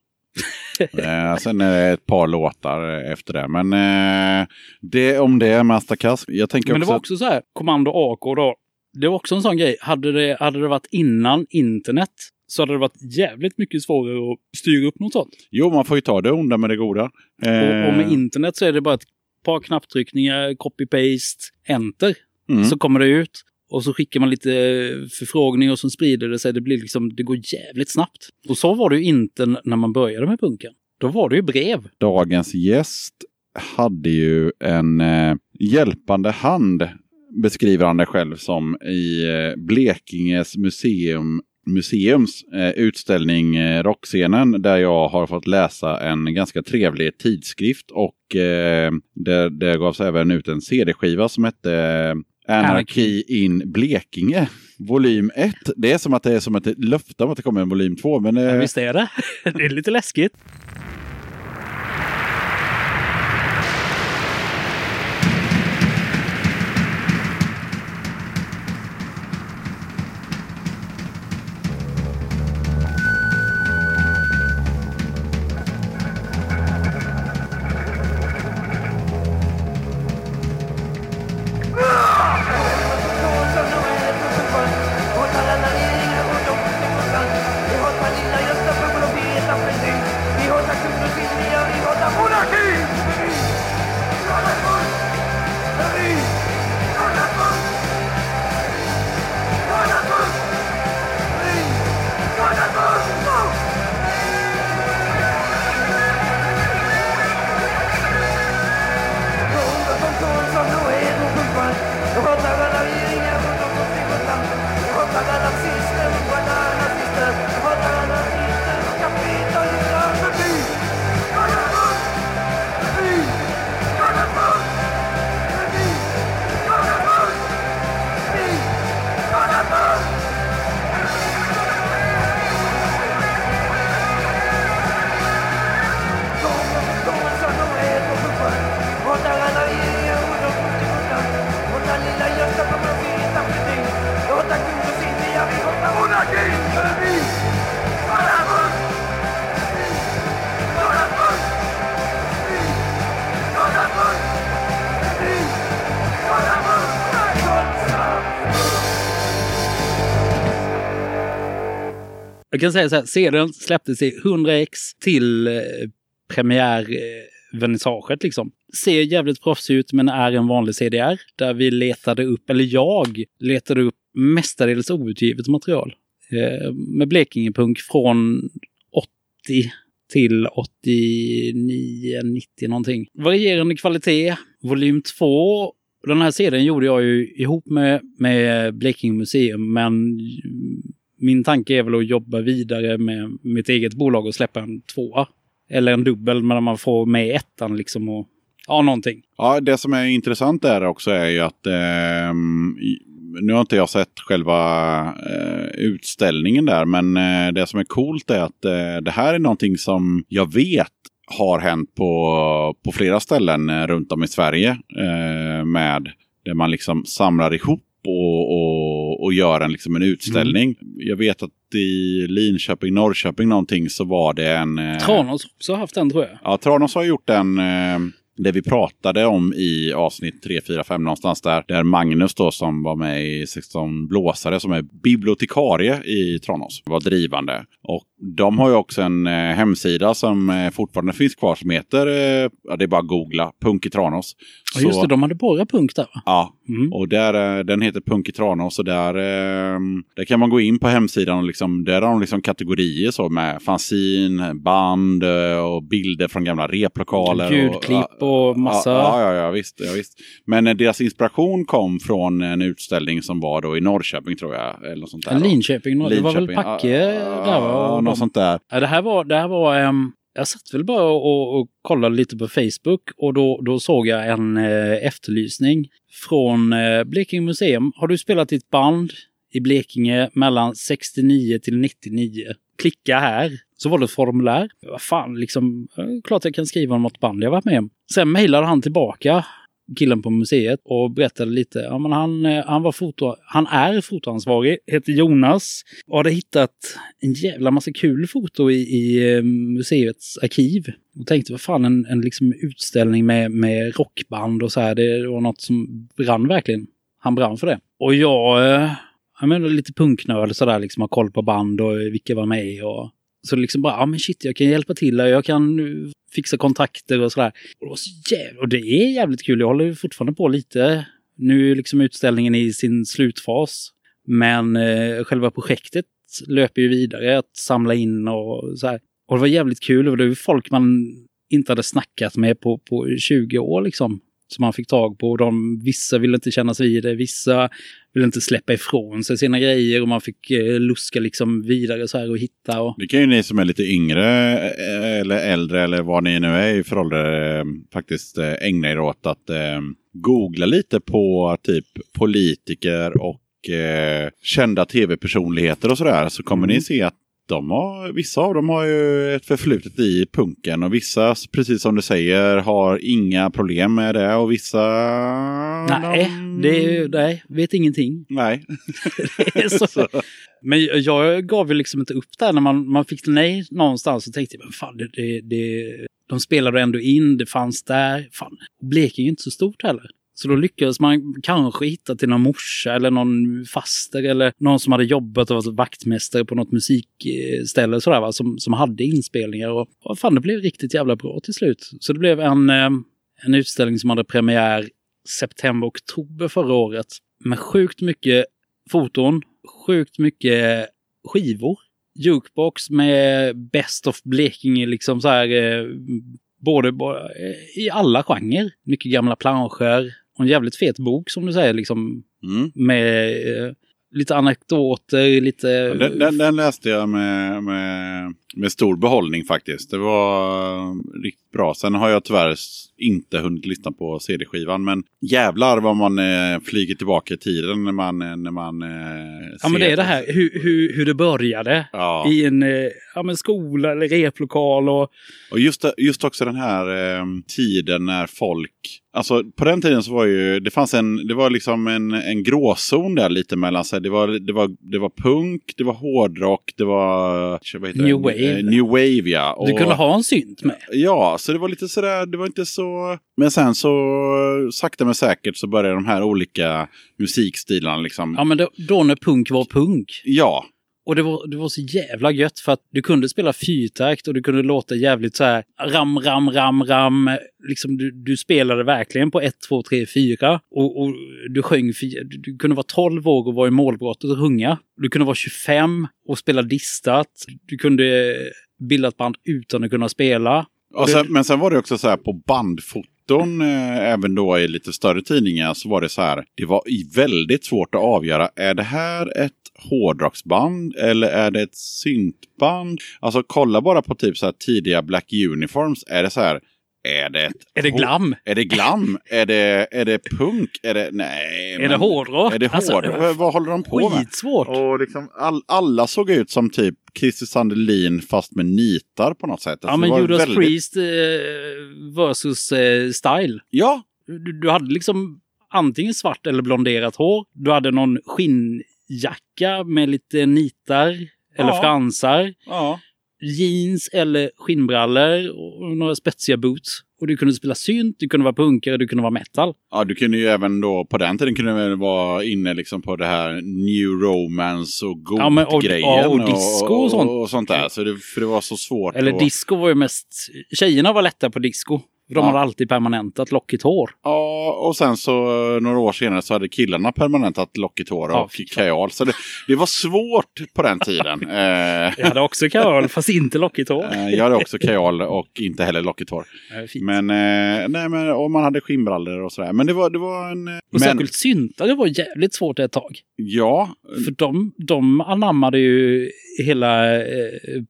Speaker 3: [laughs] eh, sen är det ett par låtar efter det. Men eh, det om det, Mastercast. Jag tänker
Speaker 1: Men det
Speaker 3: också...
Speaker 1: var också så här, Kommando AK då. Det var också en sån grej. Hade det, hade det varit innan internet så hade det varit jävligt mycket svårare att styra upp något sånt.
Speaker 3: Jo, man får ju ta det onda med det goda.
Speaker 1: Och, och med
Speaker 3: Eh,
Speaker 1: internet så är det bara ett par knapptryckningar, copy-paste, enter.
Speaker 3: mm.
Speaker 1: Så kommer det ut. Och så skickar man lite förfrågning och så sprider det sig. Det, blir liksom, det går jävligt snabbt. Och så var det ju inte när man började med punken. Då var det ju brev.
Speaker 3: Dagens gäst hade ju en eh, hjälpande hand, beskriver han det själv som, i eh, Blekinges museum museums eh, utställning eh, Rockscenen där jag har fått läsa en ganska trevlig tidskrift och eh, det, det gavs även ut en CD-skiva som hette eh, Anarchy in Blekinge. Volym 1. Det är som att det är som ett löfte om att det kommer en volym 2. Men,
Speaker 1: Ja,
Speaker 3: eh,
Speaker 1: visst är det? [laughs] Det är lite läskigt. Kan säga så här, serien släpptes i 100x till eh, premiärvernissaget eh, liksom. Ser jävligt proffsig ut men är en vanlig CDR där vi letade upp, eller jag letade upp mestadels outgivet material. Eh, med Blekingepunk från 80 till 89, 90 någonting. Varierande kvalitet. Volym 2. Den här serien gjorde jag ju ihop med, med Blekinge museum men min tanke är väl att jobba vidare med mitt eget bolag och släppa en tvåa. Eller en dubbel, men man får med ettan liksom och ja, någonting.
Speaker 3: Ja, det som är intressant där också är ju att eh, nu har inte jag sett själva eh, utställningen där, men eh, det som är coolt är att eh, det här är någonting som jag vet har hänt på, på flera ställen eh, runt om i Sverige. Eh, med där man liksom samlar ihop och, och, och gör en, liksom en utställning. Jag vet att i Linköping, Norrköping någonting så var det en... eh,
Speaker 1: Tranås har också haft den tror jag.
Speaker 3: Ja, Tranås har gjort den, eh, det vi pratade om i avsnitt 3, 4, 5 någonstans där. Där Magnus då som var med i 16 blåsare som är bibliotekarie i Tranås var drivande. Och de har ju också en eh, hemsida som eh, fortfarande finns kvar som heter, eh, ja det är bara att googla, Punk i Tranås.
Speaker 1: Ja, just det, de hade bara punk där va?
Speaker 3: Ja,
Speaker 1: Mm.
Speaker 3: och där, den heter Punk i Tranås och där, eh, där kan man gå in på hemsidan och liksom, där har de liksom kategorier så med fanzin, band och bilder från gamla replokaler.
Speaker 1: Ljudklipp och massa-
Speaker 3: Ja, ja, ja, visst, ja, visst. Men deras inspiration kom från en utställning som var då i Norrköping tror jag. Eller något sånt där, då.
Speaker 1: Linköping, det var väl
Speaker 3: Linköping.
Speaker 1: Packe
Speaker 3: Ja,
Speaker 1: där va?
Speaker 3: Något sånt där.
Speaker 1: Ja, det här var, det här var ehm, jag satt väl bara och, och kollade lite på Facebook och då, då såg jag en eh, efterlysning från eh, Blekinge museum. Har du spelat i ett band i Blekinge mellan 69 till 99? Klicka här. Så var det ett formulär. Vad fan, liksom, eh, klart jag kan skriva om något band jag varit med om. Sen mejlade han tillbaka killen på museet och berättade lite. Ja, men han, eh, han, var foto, han är fotoansvarig, heter Jonas och hade hittat en jävla massa kul foto i, i eh, museets arkiv. Och tänkte, vad fan, en, en liksom utställning med, med rockband och så här, det var något som brann verkligen. Han brann för det. Och jag, eh, jag menar lite punknörd sådär, liksom har koll på band och vilka var med och så liksom bara, ja men shit, jag kan hjälpa till och jag kan fixa kontakter och sådär. Och det, så jävla, och det är jävligt kul, jag håller fortfarande på lite. Nu är liksom utställningen i sin slutfas. Men eh, själva projektet löper ju vidare, att samla in och så här. Och det var jävligt kul, och det var folk man inte hade snackat med på, på 20 år liksom som man fick tag på. De, vissa ville inte kännas vid det, vissa ville inte släppa ifrån sig sina grejer och man fick eh, luska liksom vidare så här och hitta. Och...
Speaker 3: Det kan ju ni som är lite yngre eh, eller äldre eller vad ni nu är i för ålder eh, faktiskt eh, ägna er åt att googla lite på typ politiker och kända tv-personligheter och sådär så kommer mm. ni se att de har, vissa av dem har ju ett förflutet i punken och vissa, precis som du säger, har inga problem med det och vissa...
Speaker 1: Nej, de... det nej, vet ingenting.
Speaker 3: Nej. [laughs] [laughs]
Speaker 1: så. Men jag gav ju liksom inte upp där när man, man fick nej någonstans och tänkte men fan, det, det, det, de spelade ändå in, det fanns där. Fan, Blekinge är inte så stort heller. Så då lyckades man kanske hitta till någon morsa eller någon faster eller någon som hade jobbat och varit vaktmästare på något musikställe sådär, va, som, som hade inspelningar. Och, och fan, det blev riktigt jävla bra till slut. Så det blev en, eh, en utställning som hade premiär september-oktober förra året med sjukt mycket foton, sjukt mycket skivor. Jukebox med Best of Blekinge, liksom så här, eh, både, både eh, i alla genrer. Mycket gamla planscher, och en jävligt fet bok som du säger, liksom mm. med eh, lite anekdoter, lite...
Speaker 3: Den, den, den, läste jag med, med, med stor behållning faktiskt. Det var riktigt bra. Sen har jag tyvärr inte hunnit lyssna på CD-skivan. Men jävlar vad man eh, flyger tillbaka i tiden när man, eh, när man eh,
Speaker 1: Ja men det är det här hur, hur, hur det började. Ja. I en eh, ja, skola eller replokal. Och,
Speaker 3: och just, just också den här eh, tiden när folk Alltså på den tiden så var ju, det fanns en, det var liksom en, en gråzon där lite mellan sig. Det var, det var, det var punk, det var hårdrock, det var...
Speaker 1: New det? Wave.
Speaker 3: New Wave ja.
Speaker 1: Och, du kunde ha en synt med.
Speaker 3: Ja, så det var lite sådär, det var inte så... Men sen så sakta men säkert så började de här olika musikstilarna liksom...
Speaker 1: Ja, men då, då när punk var punk.
Speaker 3: Ja,
Speaker 1: och det var, det var så jävla gött för att du kunde spela fyrtakt och du kunde låta jävligt så här ram, ram, ram, ram. Liksom du, du spelade verkligen på 1, 2, 3, 4. Och, och du sjöng, du, du kunde vara 12 år och vara i målbrottet och sjunga. Du kunde vara 25 och spela distat. Du kunde bilda ett band utan att kunna spela.
Speaker 3: Sen, men sen var det också så här på bandfoton, eh, även då i lite större tidningar, så var det så här. Det var väldigt svårt att avgöra. Är det här ett hårdrocksband eller är det ett syntband? Alltså kolla bara på typ så här tidiga Black Uniforms. Är det så här, är det,
Speaker 1: är det glam?
Speaker 3: Är det glam? är, det, är det punk? Är det, nej.
Speaker 1: Är det hårdrock?
Speaker 3: Är det alltså, hårdrock? Alltså, Vad håller de på
Speaker 1: med? Skitsvårt.
Speaker 3: Och liksom all, alla såg ut som typ Christer Sandelin fast med nitar på något sätt.
Speaker 1: Alltså, ja, men Judas väldigt... Priest eh, versus eh, Style.
Speaker 3: Ja.
Speaker 1: Du, du hade liksom antingen svart eller blonderat hår. Du hade någon skinn jacka med lite nitar eller ja. fransar.
Speaker 3: Ja.
Speaker 1: Jeans eller skinnbrallor och några spetsiga boots. Och du kunde spela synt, du kunde vara punkare, du kunde vara metal.
Speaker 3: Ja, du kunde ju även då på den tiden kunde du vara inne liksom på det här new romance och god-grejen.
Speaker 1: Ja, och, och, disco och, sånt.
Speaker 3: Och, sånt där. Så det, för det var så svårt.
Speaker 1: Eller att... disco var ju mest... Tjejerna var lätta på disco. De ja. hade alltid permanentat lockigt hår.
Speaker 3: Ja, och sen så några år senare så hade killarna permanentat lockigt hår och ja, kajal. Så det, det, var svårt på den tiden. [laughs]
Speaker 1: Eh, jag hade också kajal, fast inte lockigt hår.
Speaker 3: Eh, jag hade också kajal och inte heller lockigt hår. Men, eh, nej, men och man hade skinnbrallor och sådär. Men det var, det var en... Och
Speaker 1: men... särskilt syntare var jävligt svårt ett tag.
Speaker 3: Ja.
Speaker 1: För de, de anammade ju hela eh,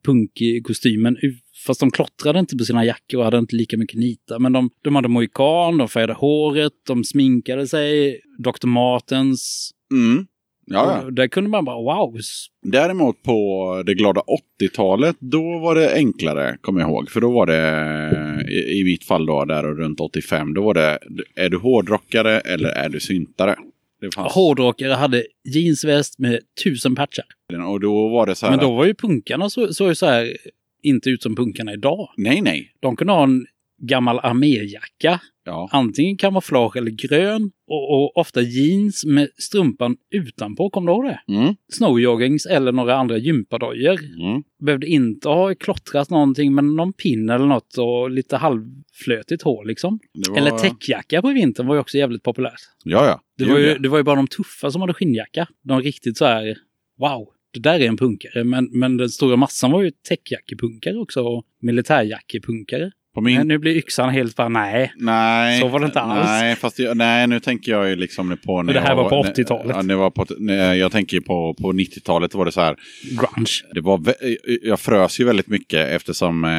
Speaker 1: punkkostymen Fast de klottrade inte på sina jackor och hade inte lika mycket nitar. Men de, de hade mohikan, de färgade håret, de sminkade sig. Dr. Martens.
Speaker 3: Mm. Ja,
Speaker 1: ja. Där kunde man bara wow.
Speaker 3: Däremot på det glada 80-talet, då var det enklare, kommer jag ihåg. För då var det i, I mitt fall då, där och runt 85, då var det, är du hårdrockare eller är du syntare? Fanns,
Speaker 1: Hårdrockare hade jeansväst med tusen patchar.
Speaker 3: och då var det så här,
Speaker 1: Men då var ju punkarna så, så, så här, inte ut som punkarna idag.
Speaker 3: nej, nej.
Speaker 1: De kunde ha en gammal arméjacka,
Speaker 3: Ja,
Speaker 1: antingen kamouflage eller grön, och, och ofta jeans med strumpan utanpå, kommer du ihåg det?
Speaker 3: mm,
Speaker 1: Snowjoggings eller några andra gympadojor.
Speaker 3: mm.
Speaker 1: Behövde inte ha klottrat någonting, men någon pin eller något och lite halvflötigt hår liksom.
Speaker 3: Det var,
Speaker 1: Eller täckjacka på vintern var ju också jävligt populärt.
Speaker 3: Ja, ja.
Speaker 1: Det var, ju, det var ju bara de tuffa som hade skinnjacka. De riktigt så här, wow, det där är en punkare. Men, men den stora massan var ju täckjackepunkare också och militärjackepunkare.
Speaker 3: På min...
Speaker 1: Men nu blir yxan helt bara, nej.
Speaker 3: Nej,
Speaker 1: Så var det inte alls.
Speaker 3: Nej, fast jag, nej, nu tänker jag ju liksom på... När
Speaker 1: det här
Speaker 3: jag
Speaker 1: var på
Speaker 3: när-
Speaker 1: 80-talet.
Speaker 3: Ja, det var på, när jag tänker på, på 90-talet var det så här.
Speaker 1: Grunge.
Speaker 3: Det var, jag frös ju väldigt mycket eftersom eh,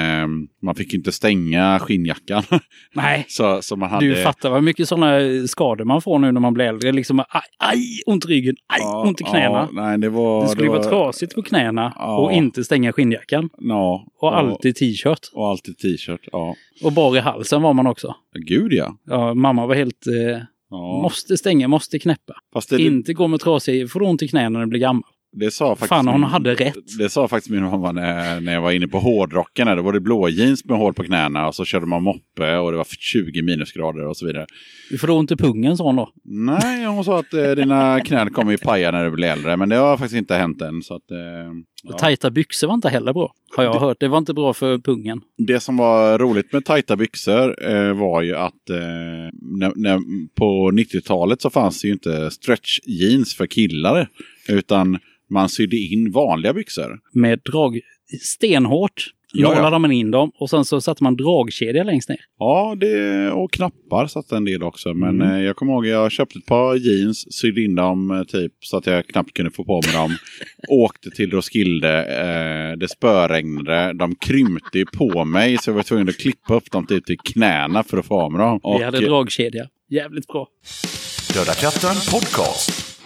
Speaker 3: man fick inte stänga skinnjackan. [laughs]
Speaker 1: Nej.
Speaker 3: så, så man hade...
Speaker 1: Du fattar vad mycket sådana skador man får nu när man blir äldre. Liksom, aj, aj ont i ryggen, aj,
Speaker 3: Ja,
Speaker 1: ont i knäna.
Speaker 3: Ja, nej, det var...
Speaker 1: det skulle
Speaker 3: var,
Speaker 1: vara trasigt på knäna
Speaker 3: Ja.
Speaker 1: och inte stänga skinnjackan.
Speaker 3: Ja,
Speaker 1: Och alltid t-shirt.
Speaker 3: Och alltid t-shirt, ja.
Speaker 1: Och bar i halsen var man också.
Speaker 3: Gud ja.
Speaker 1: Ja, mamma var helt... Eh,
Speaker 3: ja.
Speaker 1: Måste stänga, måste knäppa.
Speaker 3: Det,
Speaker 1: Inte gå med trasig, får ont i knäna när du blir gammal.
Speaker 3: det sa faktiskt...
Speaker 1: Fan, hon
Speaker 3: min-
Speaker 1: hade rätt.
Speaker 3: Det sa faktiskt min mamma när, när jag var inne på hårdrocken. här. Då var det blå jeans med hål på knäna och så körde man moppe och det var 20 minusgrader och så vidare.
Speaker 1: Du får ont i pungen, sa hon då.
Speaker 3: Nej, hon sa att eh, dina knän kommer ju paja när du blir äldre. Men det har faktiskt inte hänt än. Så att, eh, ja.
Speaker 1: tajta byxor var inte heller bra. Har jag hört. Det var inte bra för pungen.
Speaker 3: Det som var roligt med tajta byxor eh, var ju att eh, när, när, på 90-talet så fanns det ju inte stretch jeans för killar. Utan man sydde in vanliga byxor.
Speaker 1: Med drag... Stenhårt.
Speaker 3: Ja, ja.
Speaker 1: Nålade man in dem och sen så satte man dragkedja längst ner.
Speaker 3: Ja, det, och knappar satt en del också. Men
Speaker 1: Mm.
Speaker 3: eh, jag kommer ihåg jag köpte ett par jeans, sydde in dem eh, typ så att jag knappt kunde få på mig dem. [laughs] Åkte till Roskilde, eh, det spöregnade, de krympte på mig så jag var tvungen att klippa upp dem typ till knäna för att få av mig dem. Och,
Speaker 1: Vi hade dragkedja. Jävligt bra.
Speaker 4: Döda katten podcast.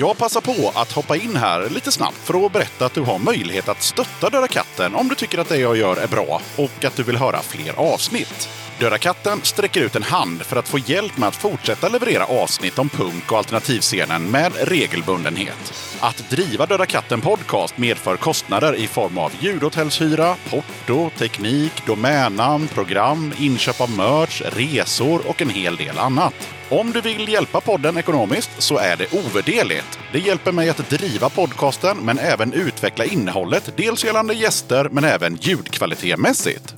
Speaker 4: Jag passar på att hoppa in här lite snabbt för att berätta att du har möjlighet att stötta Döda katten om du tycker att det jag gör är bra och att du vill höra fler avsnitt. Döda katten sträcker ut en hand för att få hjälp med att fortsätta leverera avsnitt om punk och alternativscenen med regelbundenhet. Att driva Döda katten podcast medför kostnader i form av ljudhotellshyra, porto, teknik, domännamn, program, inköp av merch, resor och en hel del annat. Om du vill hjälpa podden ekonomiskt så är det ovärderligt. Det hjälper mig att driva podcasten men även utveckla innehållet, dels gällande gäster men även ljudkvalitetmässigt.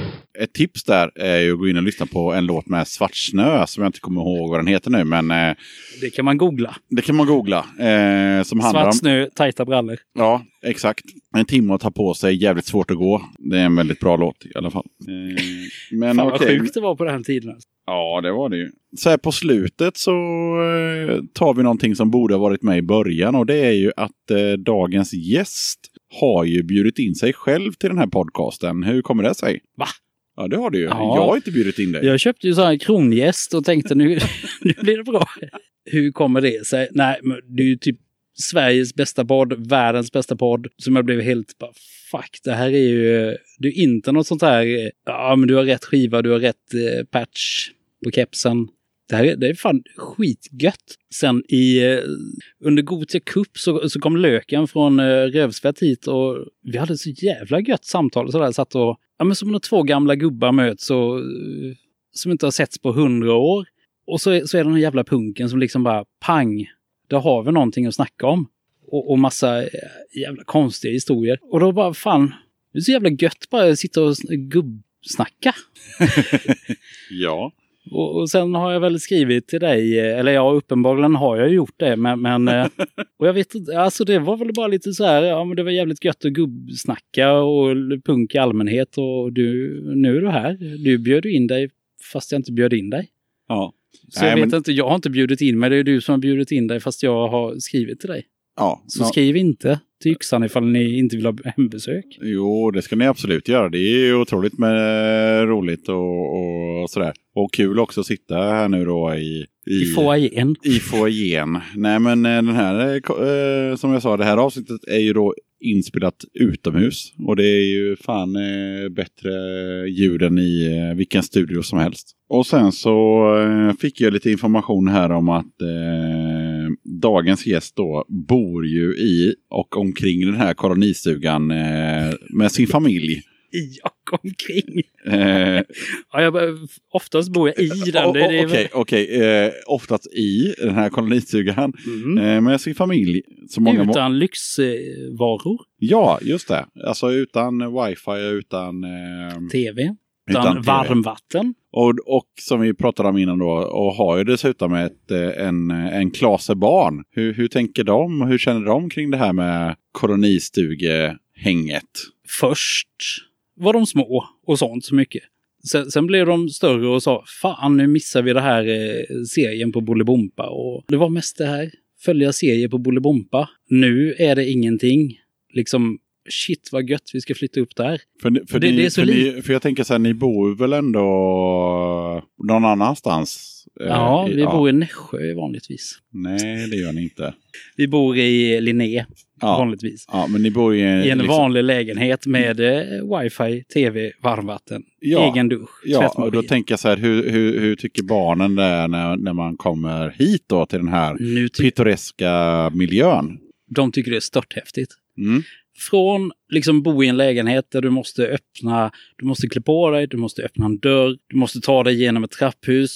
Speaker 3: Ett tips där är ju att gå in och lyssna på en låt med Svartsnö som jag inte kommer ihåg vad den heter nu. Men eh,
Speaker 1: Det kan man googla.
Speaker 3: det kan man googla. Eh, som handlar
Speaker 1: Svart
Speaker 3: om...
Speaker 1: snö, tajta brallor.
Speaker 3: Ja, exakt. En timme att ta på sig, jävligt svårt att gå. Det är en väldigt bra låt i alla fall. Eh, men [laughs]
Speaker 1: Fan vad
Speaker 3: okej.
Speaker 1: sjukt det var på den tiden.
Speaker 3: Ja, det var det ju. Så här på slutet så eh, tar vi någonting som borde ha varit med i början och det är ju att eh, dagens gäst har ju bjudit in sig själv till den här podcasten. Hur kommer det sig?
Speaker 1: Va?
Speaker 3: Ja, det har du ju.
Speaker 1: Ja.
Speaker 3: Jag har inte bjudit in dig.
Speaker 1: Jag köpte ju så här krongäst och tänkte nu, [laughs] nu blir det bra. Hur kommer det sig? Nej, men det är ju typ Sveriges bästa podd, världens bästa podd, som jag blev helt bara, fuck, det här är ju, det är inte något sånt här, ja men du har rätt skiva, du har rätt eh, patch på kepsen. Det här är, det är fan skitgött. Sen i, eh, under Gothia Cup så, så kom Löken från eh, Rövsvett hit och vi hade så jävla gött samtal. Så där, satt och, ja men som när två gamla gubbar möts och eh, som inte har setts på hundra år. Och så så är det den här jävla punken som liksom bara pang, där har vi någonting att snacka om. Och, och massa jävla konstiga historier. Och då bara fan, det är så jävla gött bara att sitta och sn- gubbsnacka. [laughs] [laughs]
Speaker 3: Ja.
Speaker 1: Och, och sen har jag väl skrivit till dig, eh, eller ja, uppenbarligen har jag gjort det, men, men eh, [laughs] och jag vet inte, alltså det var väl bara lite så här, ja men det var jävligt gött att gubbsnacka och punk i allmänhet och du, nu är du här. Du bjöd in dig fast jag inte bjöd in dig.
Speaker 3: Ja.
Speaker 1: Så
Speaker 3: Nej,
Speaker 1: jag vet
Speaker 3: men-
Speaker 1: inte, jag har inte bjudit in mig, det är du som har bjudit in dig fast jag har skrivit till dig.
Speaker 3: Ja,
Speaker 1: Så
Speaker 3: ja.
Speaker 1: skriv inte till yxan ifall ni inte vill ha hembesök.
Speaker 3: Jo, det ska ni absolut göra. Det är ju otroligt med roligt och, och sådär. Och kul också att sitta här nu då i...
Speaker 1: I foajén.
Speaker 3: I foajén. Nej men eh, den här, eh, eh, som jag sa, det här avsnittet är ju då inspelat utomhus. Och det är ju fan eh, bättre ljud än i eh, vilken studio som helst. Och sen så eh, fick jag lite information här om att eh, dagens gäst då bor ju i och omkring den här kolonistugan eh, med sin familj. [laughs]
Speaker 1: I och omkring.
Speaker 3: Eh, [laughs]
Speaker 1: Ja, jag, oftast bor jag i den. det är
Speaker 3: Okej, okej. Eh, oftast i den här kolonistugan
Speaker 1: Mm.
Speaker 3: eh, med sin familj. Så många må-
Speaker 1: Utan lyxvaror,
Speaker 3: Ja, just det. Alltså utan wifi, utan... Eh,
Speaker 1: tv, utan, varmvatten.
Speaker 3: Och, och som vi pratade om innan då, och har ju dessutom ett, eh, en, en klase barn. Hur, hur tänker de? Hur känner de kring det här med kolonistugehänget?
Speaker 1: Först var de små och sånt så mycket. Sen, sen blev de större och sa fan nu missar vi det här eh, serien på Bolibompa. Och det var mest det här, följa serier på Bolibompa. Nu är det ingenting. Liksom shit vad gött vi ska flytta upp där.
Speaker 3: För, för,
Speaker 1: Det-
Speaker 3: ni,
Speaker 1: det är så
Speaker 3: för, ni, för jag tänker så här, ni bor väl ändå någon annanstans? Eh,
Speaker 1: Ja,
Speaker 3: i-
Speaker 1: vi bor i Nässjö vanligtvis.
Speaker 3: Nej, det gör ni inte.
Speaker 1: Vi bor i Linné
Speaker 3: Ja.
Speaker 1: vanligtvis.
Speaker 3: Ja, men ni bor i,
Speaker 1: I en
Speaker 3: liksom-
Speaker 1: vanlig lägenhet med eh, wifi, tv, varmvatten,
Speaker 3: Ja.
Speaker 1: egen dusch,
Speaker 3: Ja, och då tänker jag så här, hur, hur, hur tycker barnen där när, när man kommer hit då till den här pittoreska miljön?
Speaker 1: de tycker det är störthäftigt.
Speaker 3: Mm.
Speaker 1: Från liksom bo i en lägenhet där du måste öppna, du måste klä på dig, du måste öppna en dörr, du måste ta dig genom ett trapphus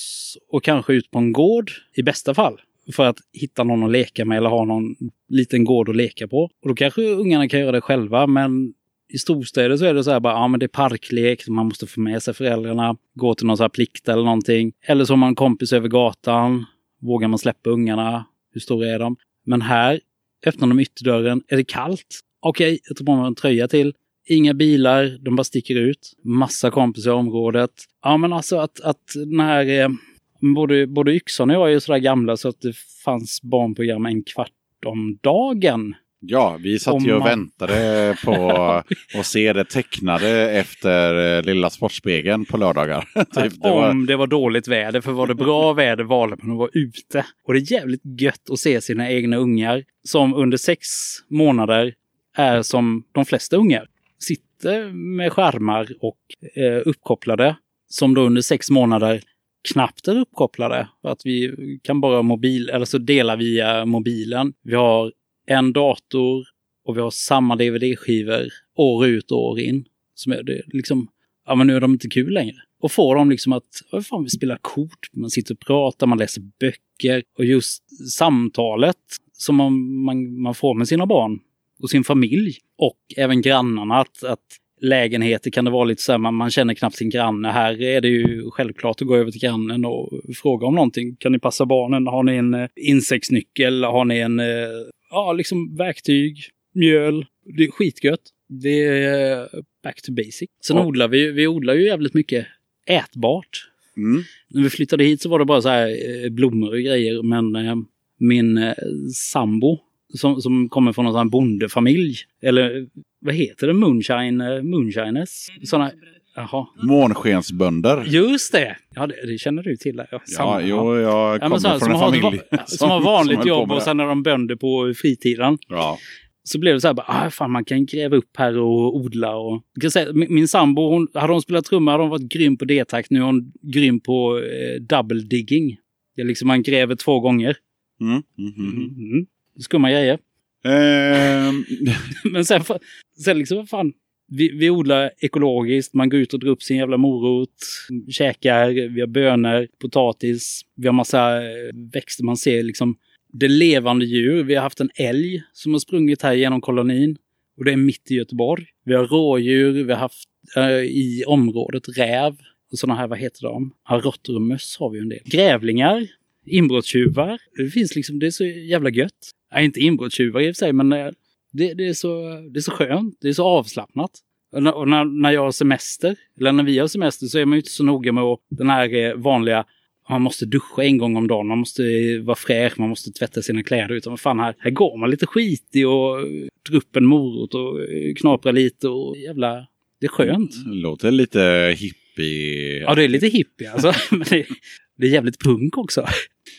Speaker 1: och kanske ut på en gård i bästa fall. För att hitta någon att leka med eller ha någon liten gård att leka på. Och då kanske ungarna kan göra det själva men i storstäder så är det så här bara, ja men det är parklek, man måste få med sig föräldrarna, gå till någon så här plikt eller någonting. Eller så har man en kompis över gatan, vågar man släppa ungarna? Hur stora är de? Men här öppnar de ytterdörren, är det kallt? Okej, jag tar på mig en tröja till. Inga bilar, de bara sticker ut. Massa kompisar i området. Ja men alltså att, att den här, eh, både, både Yxon och jag är ju sådär gamla så att det fanns barnprogram en kvart om dagen.
Speaker 3: Ja, vi satt ju och
Speaker 1: man-
Speaker 3: väntade på [laughs] att se det tecknade efter eh, Lilla Sportspegeln på lördagar. [laughs] typ, det var,
Speaker 1: Om det var dåligt väder, för var det bra [laughs] väder valde man att vara ute. Och det är jävligt gött att se sina egna ungar som under sex månader är som de flesta ungar. Sitter med skärmar och eh, uppkopplade som då under sex månader knappt är uppkopplade. För att vi kan bara mobil, eller så dela via eh, mobilen. Vi har en dator och vi har samma DVD-skivor år ut och år in. Som är det, liksom, ja men nu är de inte kul längre. Och får dem liksom att, vad fan vi spelar kort, man sitter och pratar, man läser böcker och just samtalet som man, man, man får med sina barn och sin familj och även grannarna. Att, att lägenheter kan det vara lite så här, man, man känner knappt sin granne. Här är det ju självklart att gå över till grannen och fråga om någonting. Kan ni passa barnen? Har ni en eh, insektsnyckel? Har ni en, eh, ja liksom verktyg, mjöl? Det är skitgött. Det är back to basic. Sen
Speaker 3: Ja.
Speaker 1: odlar vi, vi odlar ju jävligt mycket ätbart.
Speaker 3: mm,
Speaker 1: När vi flyttade hit så var det bara så här eh, blommor och grejer. Men min sambo som, som kommer från här bondefamilj. Eller vad heter det? Moonshine, eh, moonshiners? Såna, jaha.
Speaker 3: månskensbönder.
Speaker 1: Just det! Ja, det, det känner du till. Ja,
Speaker 3: Ja,
Speaker 1: samma.
Speaker 3: jo, jag
Speaker 1: Ja,
Speaker 3: kommer
Speaker 1: men så här,
Speaker 3: från
Speaker 1: som,
Speaker 3: en
Speaker 1: har,
Speaker 3: familj. [laughs]
Speaker 1: som, som har vanligt
Speaker 3: på
Speaker 1: jobb och sen är de bönder på fritiden.
Speaker 3: Ja.
Speaker 1: Så blev det så här, bara, ah, fan man kan gräva upp här och odla. Och, säga, min, min sambo, hon, hade hon spelat trumma hade hon varit grym på D-takt. Nu är hon grym på eh, double digging. Det är liksom man gräver två gånger.
Speaker 3: Mm, mm, mm.
Speaker 1: Mm. Skumma grejer.
Speaker 3: Ehm, [laughs]
Speaker 1: Men sen, sen liksom, vad fan. Vi, vi odlar ekologiskt, man går ut och drar upp sin jävla morot, käkar, vi har bönor, potatis, vi har massa eh, växter. Man ser liksom det levande djur. Vi har haft en älg som har sprungit här genom kolonin och det är mitt i Göteborg. Vi har rådjur, vi har haft eh, i området räv. Och sådana här, vad heter de? Ja, råttor och möss har vi en del. Grävlingar, inbrottstjuvar. Det finns liksom, det är så jävla gött. Nej, inte inbrottstjuvar i och för sig, men eh, det, det, är så, det är så skönt. Det är så avslappnat. Och när, och när, när jag har semester, eller när vi har semester, så är man ju inte så noga med att, den här eh, vanliga man måste duscha en gång om dagen, man måste vara fräsch, man måste tvätta sina kläder. Utan vad fan, här, här går man lite skitig och drar en morot och knaprar lite och jävla... Det är skönt.
Speaker 3: Det låter lite hippie.
Speaker 1: Ja, det är lite hippie alltså. [laughs] Men det, det är jävligt punk också.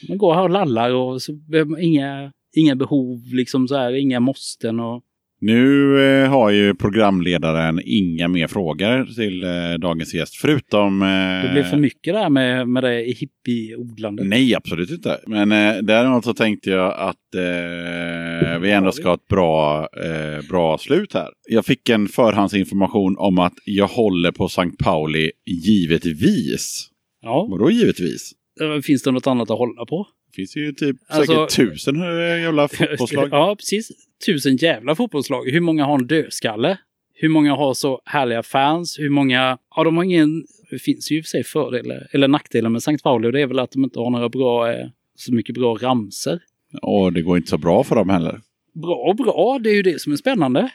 Speaker 1: Man går här och lallar och så behöver man inga, inga behov, liksom så här, inga måsten och
Speaker 3: Nu eh, har ju programledaren inga mer frågor till eh, dagens gäst, förutom... Eh,
Speaker 1: det blir för mycket där med, med det hippie-odlandet.
Speaker 3: Nej, absolut inte. Men eh, däremot så tänkte jag att eh, vi ändå ska ha ett bra, eh, bra slut här. Jag fick en förhandsinformation om att jag håller på Sankt Pauli givetvis.
Speaker 1: Ja,
Speaker 3: Vadå givetvis?
Speaker 1: eh, finns det något annat att hålla på?
Speaker 3: Finns ju typ
Speaker 1: Alltså-
Speaker 3: säkert tusen jävla [laughs] fotbollslag.
Speaker 1: Ja, precis. Tusen jävla fotbollslag. Hur många har en dödskalle? Hur många har så härliga fans? Hur många... Ja, de har ingen... Det finns ju i och för sig fördelar eller nackdelar med Sankt Pauli det är väl att de inte har några bra... Eh, så mycket bra ramser.
Speaker 3: Och det går inte så bra för dem heller.
Speaker 1: Bra och bra, det är ju det som är spännande.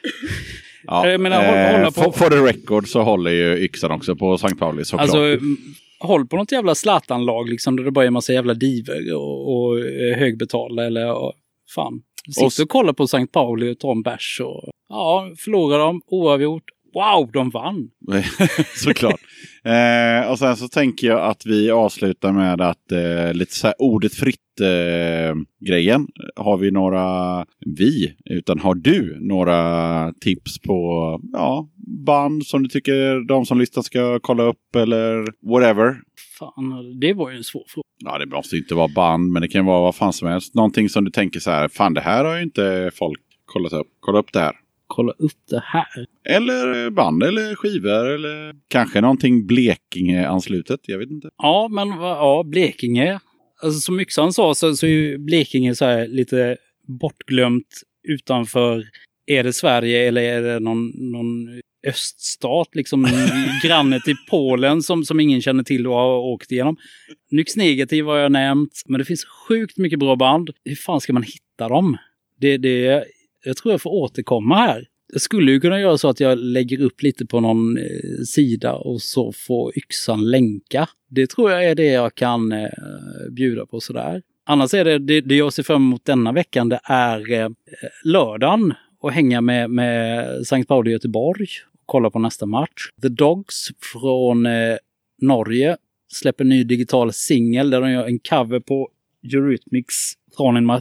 Speaker 3: Ja,
Speaker 1: Jag menar, håll- hålla på-
Speaker 3: for, for the record så håller ju yxan också på Sankt Pauli såklart.
Speaker 1: Alltså, håll på något jävla Zlatan-lag liksom, där det bara är en massa jävla diver och, och eh, högbetalda eller och, fan. Sitt
Speaker 3: Och
Speaker 1: och kolla på Sankt Pauli och ta en bärs och ja, förlorar de oavgjort. Wow, de vann! [laughs]
Speaker 3: Såklart. Eh, och sen så tänker jag att vi avslutar med att eh, lite så här ordet fritt eh, grejen. Har vi några, vi, utan har du några tips på ja, band som du tycker de som lyssnar ska kolla upp eller whatever?
Speaker 1: Fan, det var ju en svår fråga.
Speaker 3: Ja, det måste inte vara band, men det kan vara vad fan som helst. Någonting som du tänker så här, fan det här har ju inte folk kollat upp. Kolla upp det här.
Speaker 1: Kolla upp det här.
Speaker 3: Eller band eller skivor eller kanske någonting Blekinge-anslutet. Jag vet inte.
Speaker 1: Ja, men ja, Blekinge. Alltså som Yxan sa så, så är ju Blekinge så här lite bortglömt utanför. Är det Sverige eller är det någon, någon öststat, liksom [laughs] granne till Polen som, som ingen känner till och har åkt igenom. Nyx Negativ har jag nämnt, men det finns sjukt mycket bra band. Hur fan ska man hitta dem? Det, det, jag tror jag får återkomma här. Jag skulle ju kunna göra så att jag lägger upp lite på någon eh, sida och så får yxan länka. Det tror jag är det jag kan eh, bjuda på sådär. Annars är det, det, det jag ser fram emot denna veckan, det är eh, lördagen och hänga med, med Sankt Pauli i Göteborg och kolla på nästa match. The Dogs från eh, Norge släpper en ny digital singel där de gör en cover på Eurythmics Thorn In My,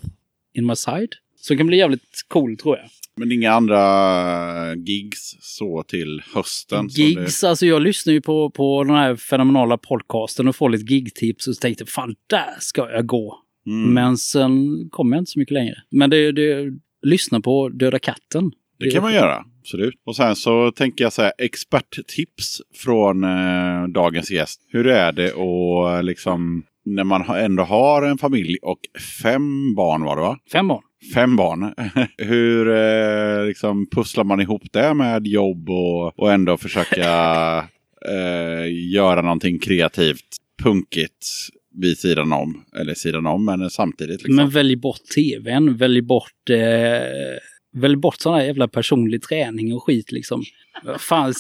Speaker 1: In My Side. Så det kan bli jävligt cool tror jag.
Speaker 3: Men inga andra gigs så till hösten?
Speaker 1: Gigs, alltså jag lyssnar ju på, på den här fenomenala podcasten och får lite gigtips och så tänkte fan där ska jag gå.
Speaker 3: Det... Mm.
Speaker 1: Men sen kommer jag inte så mycket längre. Men det, det lyssna på Döda katten.
Speaker 3: Det kan man göra, absolut. Och sen så tänker jag så här, experttips från eh, dagens gäst. Hur är det och liksom när man ändå har en familj och fem barn var det va?
Speaker 1: Fem barn.
Speaker 3: Fem barn. [laughs] Hur eh, liksom pusslar man ihop det med jobb och, och ändå försöka [laughs] eh, göra någonting kreativt, punkigt vid sidan om. Eller sidan om, men samtidigt. Liksom.
Speaker 1: Men välj bort tvn, välj bort, eh, välj bort sån här jävla personlig träning och skit liksom. Fan,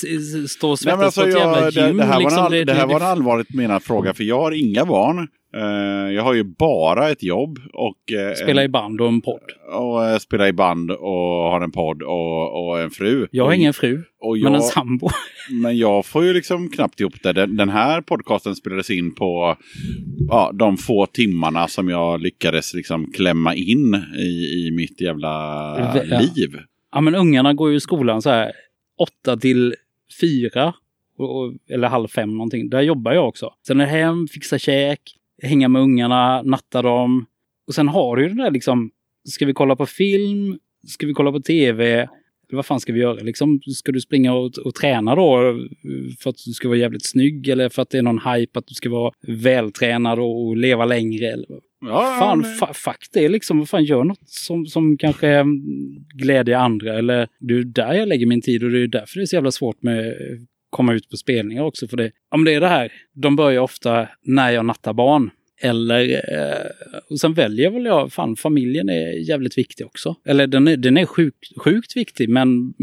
Speaker 1: stå och svettas
Speaker 3: alltså,
Speaker 1: på ett jävla gym.
Speaker 3: det, det här
Speaker 1: liksom.
Speaker 3: var en, all, det här var en allvarligt menad fråga, för jag har inga barn. Eh, jag har ju bara ett jobb och, eh,
Speaker 1: Spela i band och en podd.
Speaker 3: och eh, spela i band och har en podd och, och en fru.
Speaker 1: Jag har ingen fru,
Speaker 3: och
Speaker 1: men en
Speaker 3: jag,
Speaker 1: sambo. [laughs]
Speaker 3: men jag får ju liksom knappt ihop det. Den, den här podcasten spelades in på ja, de få timmarna som jag lyckades liksom klämma in i, i mitt jävla
Speaker 1: Ja.
Speaker 3: liv.
Speaker 1: Ja, men ungarna går ju i skolan så här åtta till fyra. Och, och, eller halv fem någonting. Där jobbar jag också. Sen är hem, fixa käk, hänga med ungarna, natta dem. Och sen har du ju det där liksom, ska vi kolla på film? Ska vi kolla på tv? Vad fan ska vi göra? Liksom, ska du springa och, och träna då eh, för att du ska vara jävligt snygg? Eller för att det är någon hype att du ska vara vältränad och, leva längre? Eller,
Speaker 3: Ja,
Speaker 1: fan,
Speaker 3: men-
Speaker 1: fa fuck det liksom. Vad fan, gör något som, som kanske glädjer andra. Eller det är där jag lägger min tid och det är därför det är så jävla svårt med komma ut på spelningar också. För det, om det är det här, de börjar ofta när jag nattar barn. Eller, eh, och sen väljer väl jag, fan familjen är jävligt viktig också. Eller den är, den är sjukt, sjukt viktig, men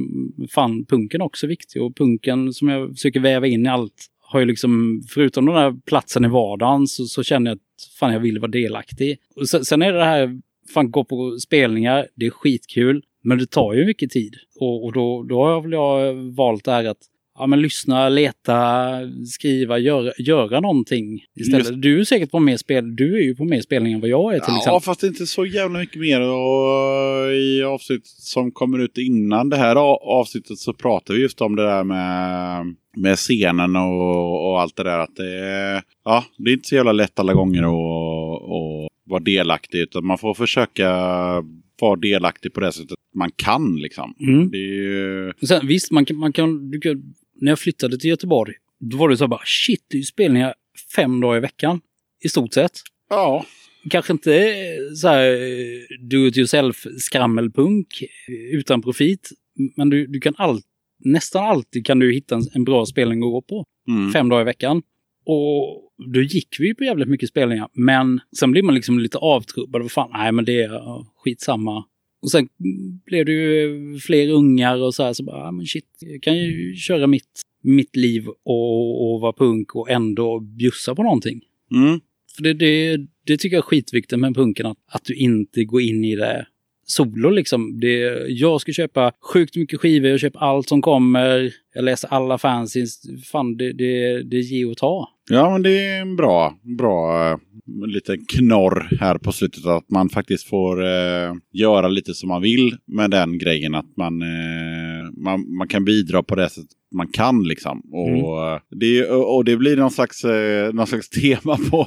Speaker 1: fan punken är också viktig. Och punken som jag försöker väva in i allt har ju liksom, förutom den här platsen i vardagen, så, så känner jag att fan jag vill vara delaktig. Och sen, sen är det det här, fan gå på spelningar, det är skitkul, men det tar ju mycket tid. Och, och då, då har väl jag valt det här att ja, men lyssna, leta, skriva, göra, göra någonting istället.
Speaker 3: Just-
Speaker 1: Du är säkert på mer spel. Du är ju på mer spelning än vad jag är till
Speaker 3: Ja,
Speaker 1: exempel.
Speaker 3: fast inte så jävla mycket mer. Och I avsnitt som kommer ut innan det här avsnittet så pratar vi just om det där med, med scenen och, och allt det där. Att det, ja, det är inte så jävla lätt alla gånger att, att vara delaktig. Utan man får försöka vara delaktig på det sättet man kan. Liksom.
Speaker 1: Mm.
Speaker 3: Ju...
Speaker 1: Sen, visst, man kan, man kan, du kan, när jag flyttade till Göteborg, då var det så här bara shit, det är ju spelningar fem dagar i veckan. I stort sett.
Speaker 3: Ja,
Speaker 1: Kanske inte eh, så här eh, do it yourself skrammelpunk eh, utan profit. Men du, du kan all, nästan alltid kan du hitta en, en bra spelning att gå på.
Speaker 3: mm.
Speaker 1: fem dagar i veckan. Och då gick vi på jävligt mycket spelningar. Men sen blir man liksom lite avtrubbad. Vad fan, nej men det är skitsamma. Och sen blev det ju fler ungar och så här. Så bara, ja, men shit, jag kan ju köra mitt, mitt liv och, och vara punk och ändå bjussa på någonting.
Speaker 3: Mm.
Speaker 1: För det, det, det tycker jag är skitviktigt med punken, att, att du inte går in i det solo liksom. Det, jag ska köpa sjukt mycket skivor, jag köper allt som kommer, jag läser alla fanzines. Fan, det, det, det ger och ta.
Speaker 3: Ja, men det är en bra, bra eh, liten knorr här på slutet. Att man faktiskt får eh, göra lite som man vill med den grejen. Att man, eh, man, man kan bidra på det sättet man kan liksom. Och, eh, det, och det blir någon slags, eh, någon slags [laughs] tema på,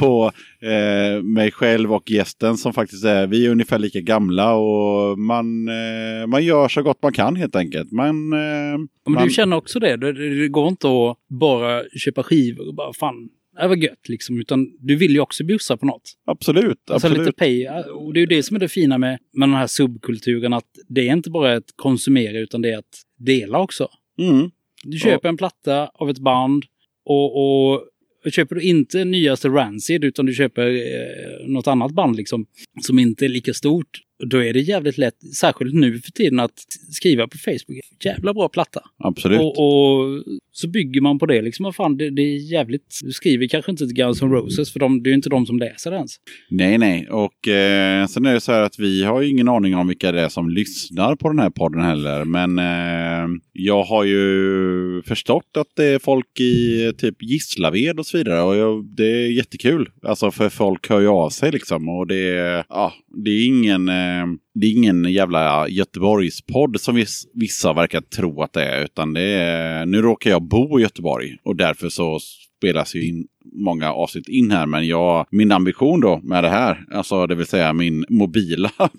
Speaker 3: på eh, mig själv och gästen som faktiskt är, vi är ungefär lika gamla och man, eh, man gör så gott man kan helt enkelt. Man, eh,
Speaker 1: Men
Speaker 3: man,
Speaker 1: du känner också det? det? Det går inte att bara köpa skivor och bara fan, det var gött liksom. Utan du vill ju också bjussa på något.
Speaker 3: absolut,
Speaker 1: Alltså
Speaker 3: absolut.
Speaker 1: lite pay. Och det är ju det som är det fina med, med den här subkulturen. Att det är inte bara att konsumera utan det är att dela också.
Speaker 3: Mm.
Speaker 1: Du köper en platta av ett band och, och köper du inte nyaste Rancid utan du köper eh, något annat band liksom som inte är lika stort. Då är det jävligt lätt, särskilt nu för tiden, att skriva på Facebook. Jävla bra platta.
Speaker 3: Absolut.
Speaker 1: Och, och så bygger man på det liksom. Vad fan, det, det är jävligt... Du skriver kanske inte till Guns N' Roses för de, det är ju inte de som läser ens.
Speaker 3: Nej, nej. Och eh, sen är det så här att vi har ju ingen aning om vilka det är som lyssnar på den här podden heller. Men eh, jag har ju förstått att det är folk i typ Gislaved och så vidare. Och jag, det är jättekul. Alltså för folk hör ju av sig liksom. Och det ja, det är ingen... Eh, det är ingen jävla Göteborgspodd som viss, vissa verkar tro att det är. Utan det är, nu råkar jag bo i Göteborg och därför så spelas ju in många avsnitt in här. Men jag, min ambition då med det här, alltså det vill säga min mobila [laughs]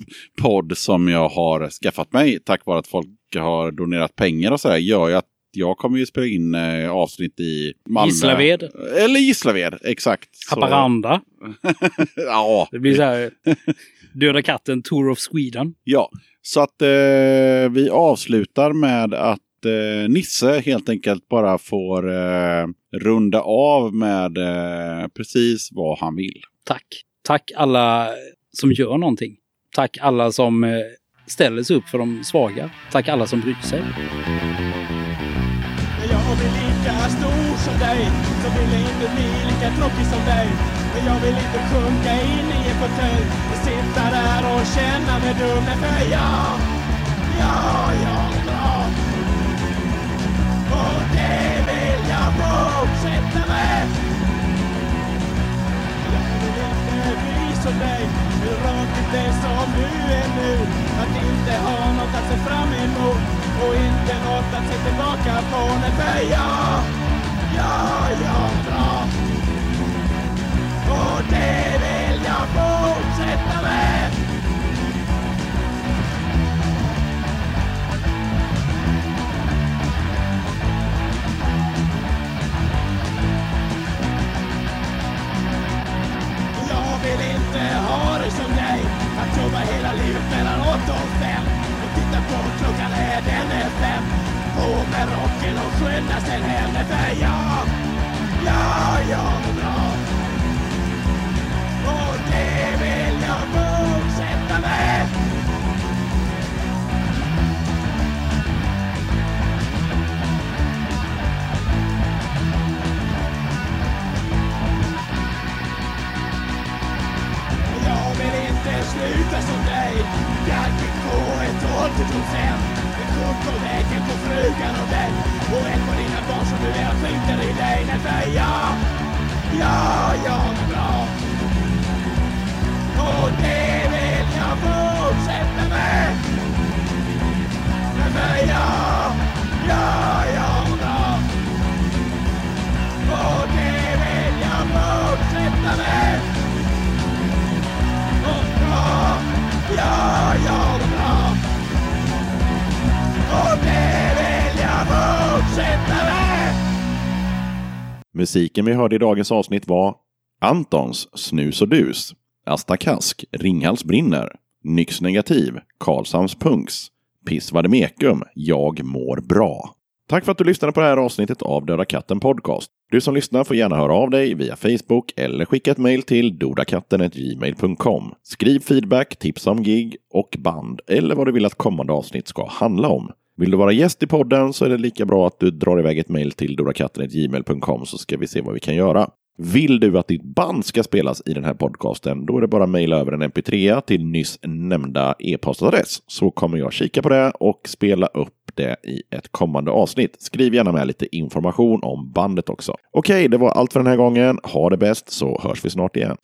Speaker 3: podd som jag har skaffat mig tack vare att folk har donerat pengar och sådär, gör ju att jag kommer ju spela in eh, avsnitt i Malmö.
Speaker 1: Gislaved.
Speaker 3: Eller Gislaved, exakt.
Speaker 1: Haparanda. [laughs]
Speaker 3: ja,
Speaker 1: Det blir så här... [laughs] Döda katten, Tour of Sweden.
Speaker 3: Ja, så att eh, vi avslutar med att eh, Nisse helt enkelt bara får eh, runda av med eh, precis vad han vill.
Speaker 1: Tack. Tack alla som gör någonting. Tack alla som eh, ställer sig upp för de svaga. Tack alla som bryr sig.
Speaker 5: Jag blir lika stor som dig Så vill jag inte bli lika tråkig som dig men jag vill inte sjunka in i en fåtölj Och sitta där och känna mig dum. Nej, för jag, ja, jag är bra Och det vill jag fortsätta med. Jag vill inte bli som dig. Hur rakt det som du är nu. Att inte ha något att se fram emot Och inte något att se tillbaka på. Nej, för jag, ja, jag är det vill jag fortsätta med Jag vill inte ha det som dig. Att jobba hela livet mellan åtta och fem. Och titta på klockan är den är fem. På med rocken är nog skönast än henne för jag, ja, jag mår bra. Sluta som dig. Jag gick gå ett 80 procent. En kort på vägen på frugan och dig. Och ett på dina barn som du är skiter i dig. Nej, för jag, ja, jag mår bra. Och det vill jag fortsätta med. Nej, för jag, ja, jag mår bra. Och det vill jag fortsätta med. Ja, ja, bra. Och det vill jag fortsätta med.
Speaker 2: Musiken vi hörde i dagens avsnitt var Antons Snus och dus, Asta Kask, Ringhals brinner, Nyx negativ, Karlshamns punks, Piss mekum, Jag mår bra. Tack för att du lyssnade på det här avsnittet av Döda katten Podcast. Du som lyssnar får gärna höra av dig via Facebook eller skicka ett mejl till dodakatten.gmail.com. Skriv feedback, tips om gig och band eller vad du vill att kommande avsnitt ska handla om. Vill du vara gäst i podden så är det lika bra att du drar iväg ett mejl till dodakatten.gmail.com så ska vi se vad vi kan göra. Vill du att ditt band ska spelas i den här podcasten, då är det bara att mejla över en mp3 till nyss nämnda e-postadress. Så kommer jag kika på det och spela upp det i ett kommande avsnitt. Skriv gärna med lite information om bandet också. Okej, det var allt för den här gången. Ha det bäst så hörs vi snart igen.